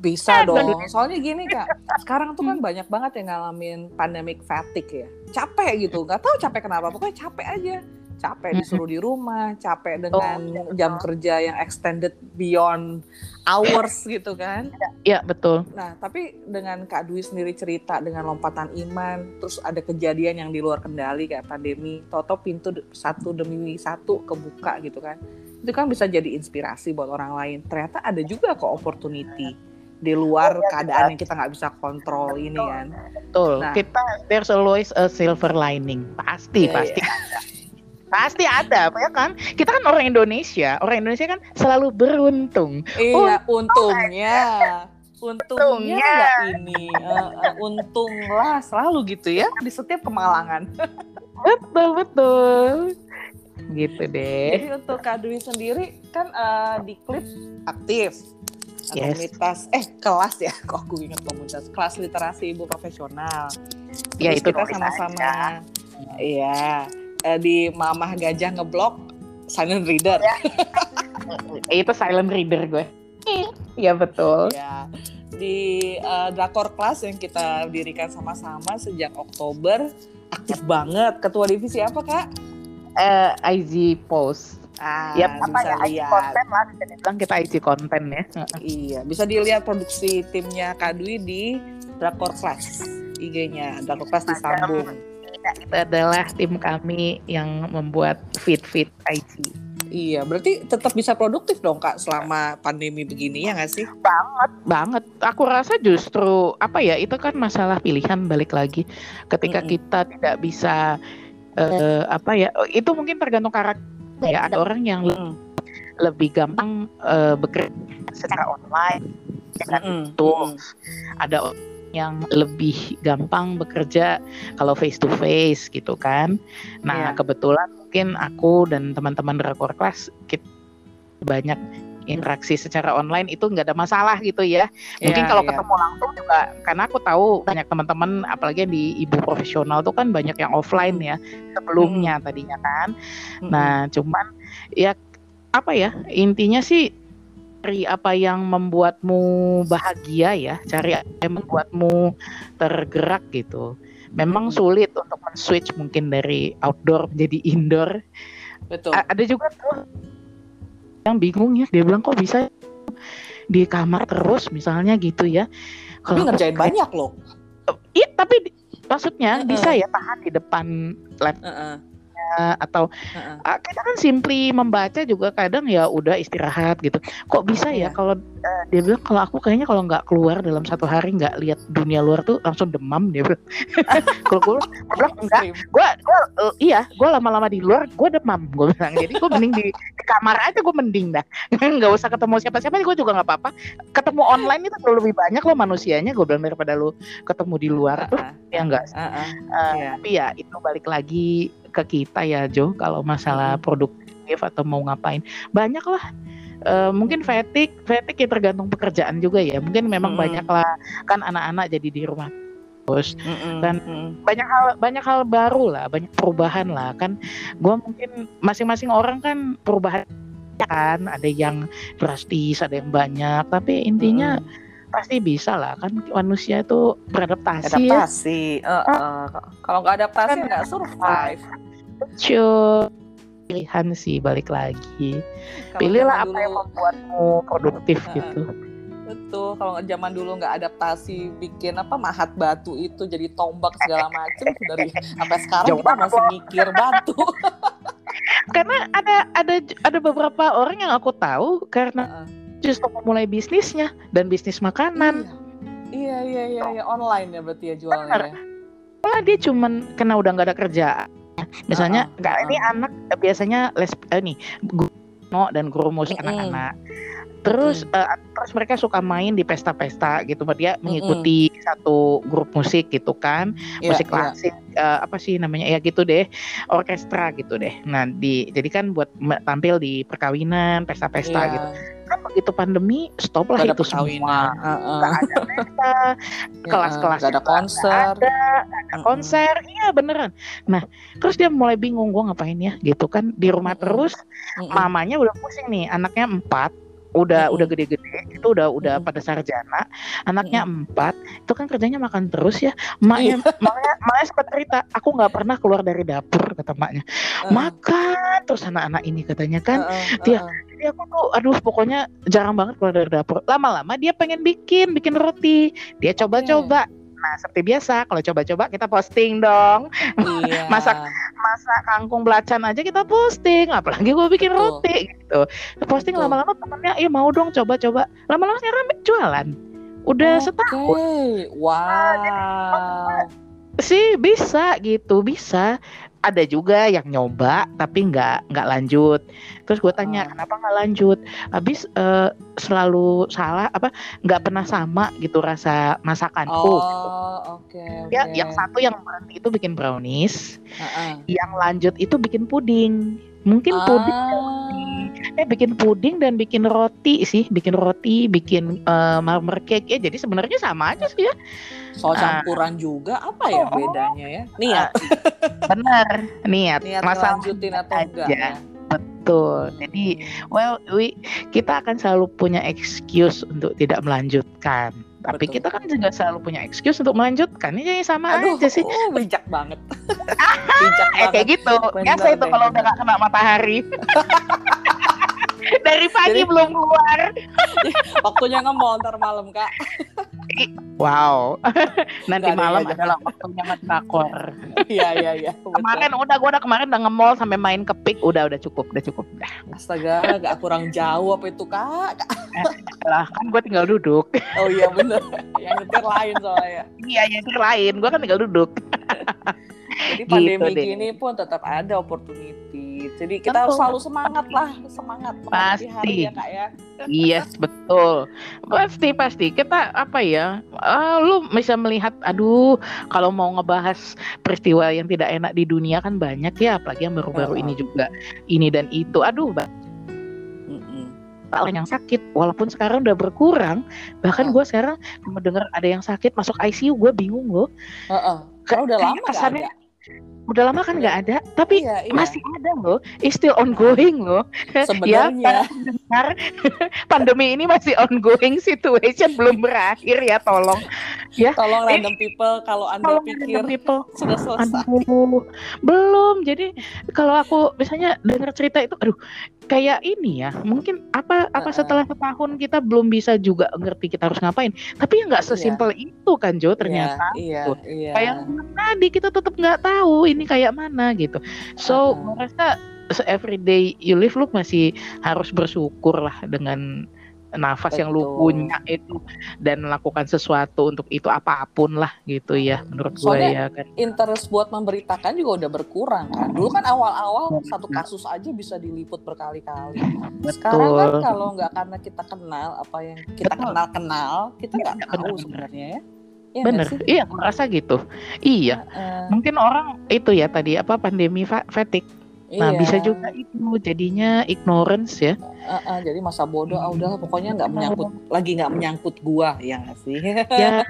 Bisa dong. Soalnya gini kak, sekarang tuh kan banyak banget yang ngalamin pandemic fatigue ya. Capek gitu, nggak tahu capek kenapa. Pokoknya capek aja. Capek disuruh di rumah, capek dengan jam kerja yang extended beyond hours gitu kan. Ya betul. Nah, tapi dengan Kak Dwi sendiri cerita dengan lompatan iman, terus ada kejadian yang di luar kendali kayak pandemi, toto pintu satu demi satu kebuka gitu kan. itu kan bisa jadi inspirasi buat orang lain. Ternyata ada juga kok opportunity di luar oh, ya, keadaan ya. yang kita nggak bisa kontrol ini kan. Betul. Nah, kita there's always a silver lining. Pasti, yeah, pasti yeah. ada. Pasti ada, ya kan? Kita kan orang Indonesia. Orang Indonesia kan selalu beruntung. Iya, untung untungnya. Untungnya, untungnya ini uh, untunglah selalu gitu ya di setiap kemalangan. betul betul gitu deh. Jadi untuk Kak Dwi sendiri kan uh, di klip aktif yes. komunitas. Eh kelas ya. Kok aku ingat komunitas. Kelas literasi ibu profesional. Ya itu kita sama-sama iya. Eh, di mamah gajah ngeblok silent reader. Ya. itu silent reader gue. Iya betul. Ya di uh, drakor kelas yang kita dirikan sama-sama sejak Oktober aktif banget. Ketua divisi apa kak? Uh, eh, IG post Ah, ya, apa bisa ya, lihat. konten lah bisa dibilang kita isi konten ya. iya, bisa dilihat produksi timnya Kadwi di Drakor Class IG-nya Drakor Class disambung. Itu adalah tim kami yang membuat fit-fit IG. Iya, berarti tetap bisa produktif dong kak selama pandemi begini ya nggak sih? Banget, banget. Aku rasa justru apa ya itu kan masalah pilihan balik lagi. Ketika mm -hmm. kita tidak bisa uh, apa ya, itu mungkin tergantung karakter ya ada orang yang hmm. lebih gampang uh, bekerja secara online dengan hmm. itu hmm. ada yang lebih gampang bekerja kalau face to face gitu kan. Nah, yeah. kebetulan mungkin aku dan teman-teman Drakor Class kita banyak interaksi secara online itu nggak ada masalah gitu ya. Mungkin yeah, kalau yeah. ketemu langsung juga karena aku tahu banyak teman-teman apalagi di ibu profesional tuh kan banyak yang offline ya sebelumnya hmm. tadinya kan. Hmm. Nah, cuman ya apa ya intinya sih cari apa yang membuatmu bahagia ya, cari apa yang membuatmu tergerak gitu. Memang sulit untuk men-switch mungkin dari outdoor menjadi indoor. Betul. A ada juga tuh yang bingung ya. Dia bilang kok bisa di kamar terus? Misalnya gitu ya. Kalau ngerjain kayak, banyak loh. Iya tapi maksudnya uh -uh. bisa ya tahan di depan laptop uh -uh atau uh-uh. kita kan simply membaca juga kadang ya udah istirahat gitu. Kok bisa ya yeah. kalau uh, dia bilang kalau aku kayaknya kalau nggak keluar dalam satu hari nggak lihat dunia luar tuh langsung demam dia bilang. kalau gue bilang enggak, gue gue uh, iya gue lama-lama di luar gue demam gue bilang. Jadi gue mending di, di kamar aja gue mending dah. nggak usah ketemu siapa-siapa gue juga nggak apa-apa. Ketemu online itu lebih banyak lo manusianya gue bilang daripada lo ketemu di luar uh-uh. tuh ya enggak. Uh-uh. Uh, yeah. Tapi ya itu balik lagi ke kita ya Jo kalau masalah produktif atau mau ngapain. Banyak lah uh, mungkin fatigue fatigue ya tergantung pekerjaan juga ya. Mungkin memang hmm. banyak lah kan anak-anak jadi di rumah terus. Mm dan banyak hal banyak hal baru lah banyak perubahan lah kan. Gue mungkin masing-masing orang kan perubahan kan. Ada yang drastis ada yang banyak tapi intinya mm pasti bisa lah kan manusia itu beradaptasi adaptasi ya. uh, uh. kalau nggak adaptasi kan nggak survive. Cuy pilihan sih balik lagi. Kalo pilihlah apa dulu, yang membuatmu produktif uh, gitu. Betul kalau zaman dulu nggak adaptasi bikin apa mahat batu itu jadi tombak segala macam dari sampai sekarang Jauh kita masih mikir batu. Karena ada ada ada beberapa orang yang aku tahu karena uh justru memulai bisnisnya dan bisnis makanan. Iya iya iya, iya. online ya berarti ya jualnya. Bener. Malah dia cuman kena udah nggak ada kerja. Misalnya nggak uh, uh, ini anak biasanya les eh, nih guru dan guru musik anak-anak. Terus mm. uh, terus mereka suka main di pesta-pesta gitu, dia mengikuti mm. satu grup musik gitu kan, yeah, musik iya. klasik yeah. uh, apa sih namanya ya gitu deh, orkestra gitu deh. Nah di jadi kan buat tampil di perkawinan, pesta-pesta yeah. gitu kan begitu pandemi stop lah itu semua. uh, uh. Gak ada pesta. Kelas-kelas ada konser. ada, ada konser. Uh, iya beneran. Nah terus dia mulai bingung gue ngapain ya? Gitu kan di rumah terus uh, mamanya udah pusing nih anaknya empat udah mm udah gede-gede itu udah udah mm pada sarjana. Anaknya mm empat itu kan kerjanya makan terus ya. Maknya iya. maknya maknya sempat cerita aku nggak pernah keluar dari dapur kata maknya. Uh. makan terus anak-anak ini katanya kan. Uh, uh, dia jadi aku tuh aduh pokoknya jarang banget keluar dari dapur. Lama-lama dia pengen bikin bikin roti. Dia coba-coba Nah, seperti biasa, kalau coba-coba kita posting dong. Iya. Masak masak kangkung belacan aja kita posting, apalagi gue bikin Betul. roti gitu. Posting Betul. lama-lama temennya, iya mau dong coba-coba. Lama-lama sekarang jualan. Udah Oke. setahun Wow. sih bisa gitu, bisa. Ada juga yang nyoba tapi nggak nggak lanjut. Terus gue tanya Ah. kenapa nggak lanjut? Habis eh, selalu salah apa nggak pernah sama gitu rasa masakanku. Oh, oke. Ya, oke. yang satu yang berhenti itu bikin brownies, Heeh. yang lanjut itu bikin puding. Mungkin puding Ah, eh bikin puding dan bikin roti sih, bikin roti, bikin eh, marmer cake ya. Jadi sebenarnya sama aja sih ya. soal Ah. campuran juga apa ya Oh. bedanya ya? Niat, Bener, niat. niat Masalah lanjutin atau enggak aja. ya? Betul. Jadi well, we, kita akan selalu punya excuse untuk tidak melanjutkan. Tapi Betul. kita kan juga selalu punya excuse untuk melanjutkan. Ini sama Aduh, aja sih. oh, bijak banget. bijak Eh banget. kayak gitu. Biasa itu kalau udah gak kena matahari. Dari pagi Jadi- belum keluar. Waktunya nge-mall ntar malam, Kak. Wow. Nanti ada, malam ada. adalah waktunya ngedakor. Iya, iya, iya. Kemarin udah gua udah kemarin udah nge-mall sampai main ke pik udah udah cukup, udah cukup. Udah. Astaga, gak kurang jauh apa itu, Kak? Lah kan gua tinggal duduk. Oh iya bener. Yang nyetir lain soalnya. Iya, yang itu lain. Gua kan tinggal duduk. Jadi Gitu pandemi deh. gini pun tetap ada opportunity. Jadi kita harus Betul. selalu semangat lah, semangat menghadapi hari Pasti. ya kak ya. Yes, betul. Pasti pasti. Kita apa ya? eh, lu bisa melihat aduh, kalau mau ngebahas peristiwa yang tidak enak di dunia kan banyak ya, apalagi yang baru-baru ini juga. Ini dan itu. Aduh, Mm-mm. yang sakit walaupun sekarang udah berkurang. Bahkan gue sekarang mendengar ada yang sakit masuk ICU, gue bingung loh. Heeh. Karena udah Kayak lama kesannya ada. Udah lama kan nggak ada, tapi Iya, iya. masih ada loh. It's still ongoing loh. Sebenarnya. Ya, Benar. Pandemi ini masih ongoing situation belum berakhir ya tolong. Tolong random people kalau anda Tolong pikir people. sudah selesai. Aduh, belum. Jadi kalau aku misalnya dengar cerita itu, aduh, kayak ini ya. Mungkin apa apa setelah setahun kita belum bisa juga ngerti kita harus ngapain. Tapi ya nggak sesimpel itu kan Jo ternyata. Iya, Tuh. iya. Kayak tadi kita tetap nggak tahu ini kayak mana gitu. So, Heeh. merasa everyday you live lu masih harus bersyukur lah dengan nafas yang lu punya itu dan melakukan sesuatu untuk itu apa pun lah gitu ya menurut gue ya kan. interest buat memberitakan juga udah berkurang kan. Dulu kan awal-awal Betul. satu kasus aja bisa diliput berkali-kali. Sekarang kan kalau nggak karena kita kenal apa yang kita kenal-kenal, kita nggak Iya, tahu sebenarnya ya. Iya nggak Bener, iya aku rasa gitu. Iya, Heeh. mungkin orang itu ya tadi apa pandemi fa- fatigue. Nah Iya. bisa juga itu jadinya ignorance ya. Heeh, jadi masa bodoh, ah udahlah pokoknya nggak menyangkut, lagi nggak menyangkut gua ya nggak sih? ya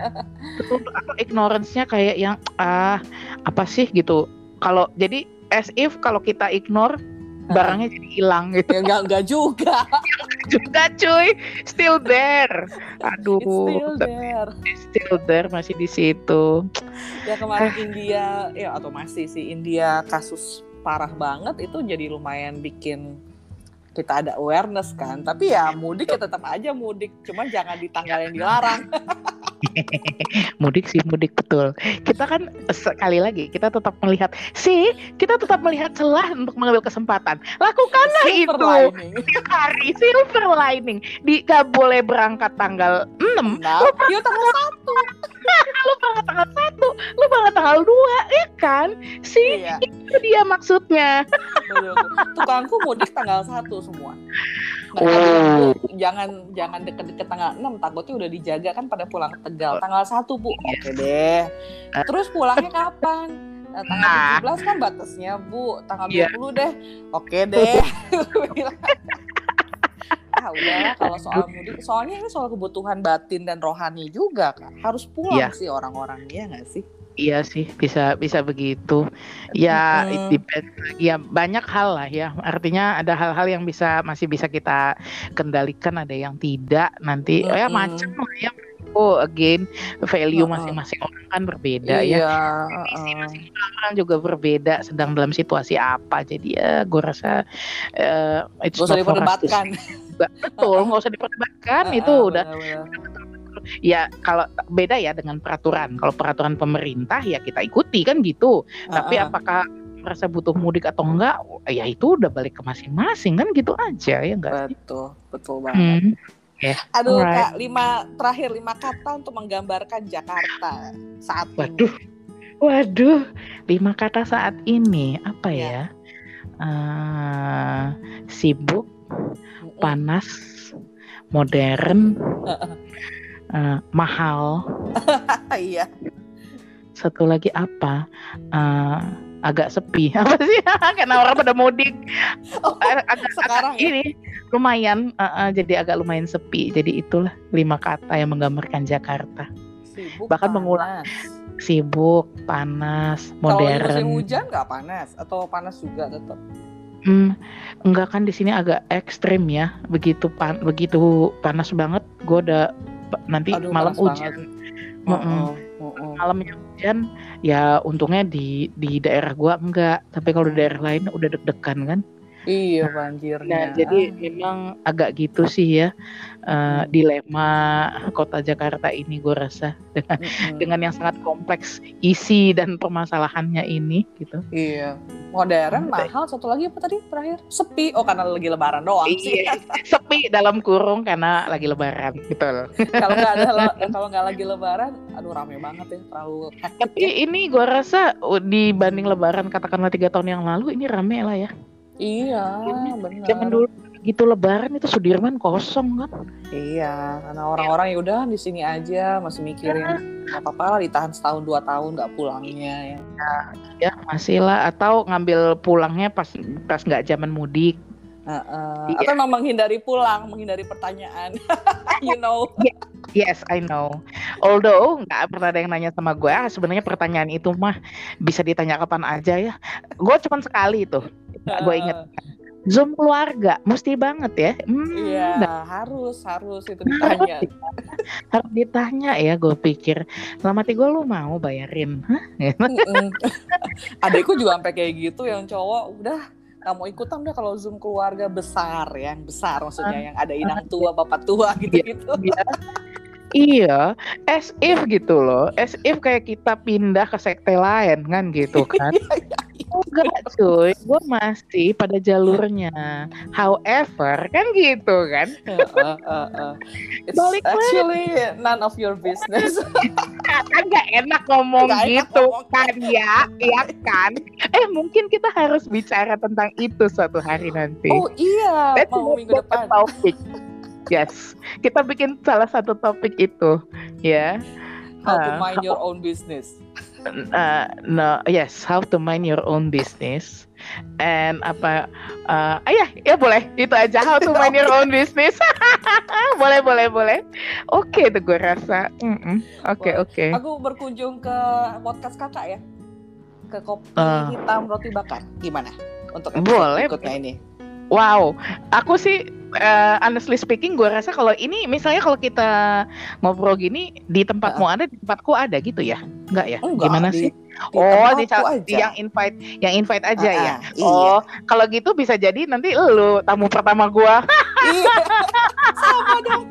betul atau ignorance-nya kayak yang ah apa sih gitu kalau jadi as if kalau kita ignore barangnya jadi hilang gitu ya nggak nggak juga. juga cuy still there aduh It's still there. still there masih di situ Ya kemarin India, ya atau masih sih India kasus parah banget itu jadi lumayan bikin kita ada awareness kan. Tapi ya mudik ya tetap aja mudik, cuma jangan di tanggal yang dilarang. mudik sih mudik betul kita kan sekali lagi kita tetap melihat sih kita tetap melihat celah untuk mengambil kesempatan lakukanlah Silver itu lining. hari silver lining di gak boleh berangkat tanggal 6 Nah, yuk tanggal satu. lu banget tanggal satu, lu banget tanggal dua, ya kan? Sih, Iya, itu dia maksudnya. Tukangku mudik tanggal satu semua. Mereka Oh. bilang, "Bu, jangan jangan deket-deket tanggal 6 takutnya udah dijaga kan pada pulang Tegal tanggal 1 bu Iya. oke deh terus pulangnya kapan Nah, tanggal Nah. 17 kan batasnya bu tanggal Iya. 20 deh oke deh. ah udahlah kalau soal mudik soalnya ini soal kebutuhan batin dan rohani juga kan harus pulang Iya. sih orang-orang ya nggak sih Iya sih, bisa bisa begitu. Ya, it Mm-mm. depends. Ya banyak hal lah ya. Artinya ada hal-hal yang bisa masih bisa kita kendalikan, ada yang tidak. Nanti oh ya macam lah ya. Oh, again, value masing-masing orang kan berbeda ya. iya Visi uh-uh. masing-masing orang juga berbeda sedang dalam situasi apa. Jadi ya gue rasa eh it's Gak usah diperdebatkan. Betul, nggak usah diperdebatkan. itu udah ya kalau beda ya dengan peraturan. Kalau peraturan pemerintah ya kita ikuti kan gitu. Tapi apakah merasa butuh mudik atau enggak? Ya itu udah balik ke masing-masing kan gitu aja ya enggak sih? Betul, betul banget. Hmm. Aduh Alright. kak, lima terakhir lima kata untuk menggambarkan Jakarta saat Waduh. ini. Waduh, lima kata saat ini apa Ya. ya? Eh, sibuk, panas, modern, eh, mahal. Iya. Satu lagi apa? Eh, agak sepi. Apa sih? Karena orang pada mudik. Oh, agak, sekarang agak ya? ini lumayan. eh, eh, jadi agak lumayan sepi. Jadi itulah lima kata yang menggambarkan Jakarta. Sibuk, Bahkan mengulang. panas. Sibuk, panas, Kalau di musim modern. hujan nggak panas atau panas juga tetap. Hmm, enggak kan di sini agak ekstrim ya. Begitu pan begitu panas banget, gue udah nanti Aduh, malam hujan. banget. Oh, oh, oh. Malamnya hujan, ya untungnya di di daerah gua enggak. Tapi kalau di daerah lain udah deg-degan kan. Iya Nah, banjirnya. jadi memang agak gitu sih ya eh, dilema kota Jakarta ini gue rasa dengan Mm-mm. dengan yang sangat kompleks isi dan permasalahannya ini gitu. Iya. Modern, Udah. mahal. Satu lagi apa tadi terakhir? Sepi. Oh karena lagi lebaran doang sih. Iya, sepi dalam kurung karena lagi lebaran gitu loh. kalau nggak ada kalau nggak lagi lebaran, aduh rame banget ya. Terlalu Tapi ya. ini gue rasa uh, dibanding lebaran katakanlah tiga tahun yang lalu ini rame lah ya. Iya, benar. Zaman dulu gitu lebaran itu Sudirman kosong kan. Iya, karena orang-orang ya udah di sini aja masih mikirin nggak apa-apa lah ditahan setahun dua tahun nggak pulangnya ya. Ya masih lah atau ngambil pulangnya pas pas nggak zaman mudik. Heeh. Iya. Atau memang menghindari pulang, menghindari pertanyaan. you know. Yes, I know. Although nggak pernah ada yang nanya sama gue, sebenarnya pertanyaan itu mah bisa ditanya kapan aja ya. Gue cuma sekali tuh, gue inget. Zoom keluarga, mesti banget ya. Hmm, Iya, harus harus itu ditanya. harus ditanya ya, gue pikir. Dalam hati gue lu mau bayarin? Hah? Juga sampai kayak gitu yang cowok udah nggak mau ikutan udah kalau zoom keluarga besar yang besar maksudnya yang ada inang tua bapak tua gitu gitu. Iya, as if gitu loh, as if kayak kita pindah ke sekte lain kan gitu kan. Enggak cuy, gue masih pada jalurnya. However, kan gitu kan. It's Balik lagi. actually none of your business Kan gak enak ngomong enak gitu ngomong. kan ya, iya kan. Eh mungkin kita harus bicara tentang itu suatu hari nanti. oh iya Let's mau minggu depan topik. Yes, kita bikin salah satu topik itu, ya. how to Ah, mind your own business. Uh, no yes how to mind your own business. And apa uh, ah, ya ya boleh. Itu aja how to mind your own business. Boleh boleh boleh. Oke tuh gue rasa. Oke Boleh. oke. Aku berkunjung ke podcast kakak ya. Ke kopi Ah. hitam roti bakar. Gimana untuk Boleh. berikutnya ini? Wow. Aku sih uh, honestly speaking gue rasa kalau ini misalnya kalau kita ngobrol gini di tempatmu ada di tempatku ada gitu ya? Enggak ya? Enggak, gimana di- sih? di oh di, aja. yang invite yang invite aja Ah, ya? iya. oh kalau gitu bisa jadi nanti lu tamu pertama gua. Iya. Sama dong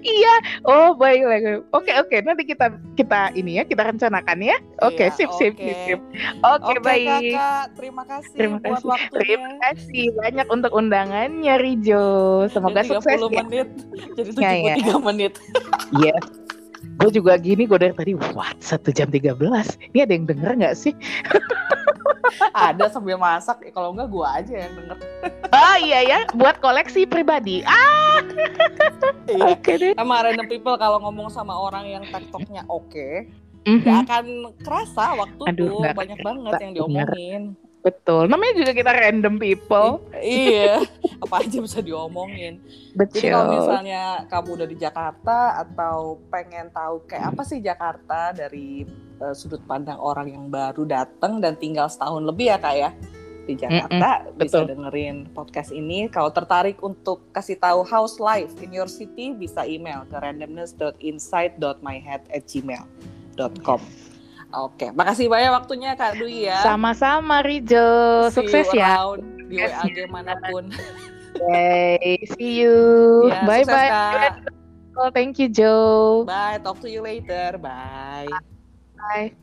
iya oh baik baik oke oke nanti kita kita ini ya kita rencanakan ya oke Iya, sip sip oke. sip sip oke Oke baik kakak, terima kasih Terima buat kasih. waktunya. Terima kasih banyak untuk undangannya Rijo. Semoga Dari sukses 30 ya. menit jadi Ya, ya. 73 menit. Yes. Gue juga gini, gue dari tadi, what, satu jam 13? Ini ada yang denger nggak sih? Ada sambil masak, eh, kalau enggak gua aja yang denger. Oh iya ya, buat koleksi pribadi. Ah, Iya. oke deh. Sama random people kalau ngomong sama orang yang tiktoknya oke, Mhm. nggak akan kerasa waktu Aduh, tuh banyak kerasa, banget yang diomongin. Betul. Namanya juga kita random people. iya, apa aja bisa diomongin. Jadi Betul. kalau misalnya kamu udah di Jakarta atau pengen tahu kayak apa sih Jakarta dari eh, sudut pandang orang yang baru datang dan tinggal setahun lebih ya kak ya di Jakarta bisa betul. dengerin podcast ini. Kalau tertarik untuk kasih tahu house life in your city bisa email ke randomness.insight.myhead@gmail.com. Oke, makasih banyak waktunya Kak Dwi ya. Sama-sama Rijo. See Sukses you ya. di WAG mana pun. Yay. See you. Ya, Bye sukses, bye. Kak. Thank you, Joe. Bye. Talk to you later. Bye. Bye.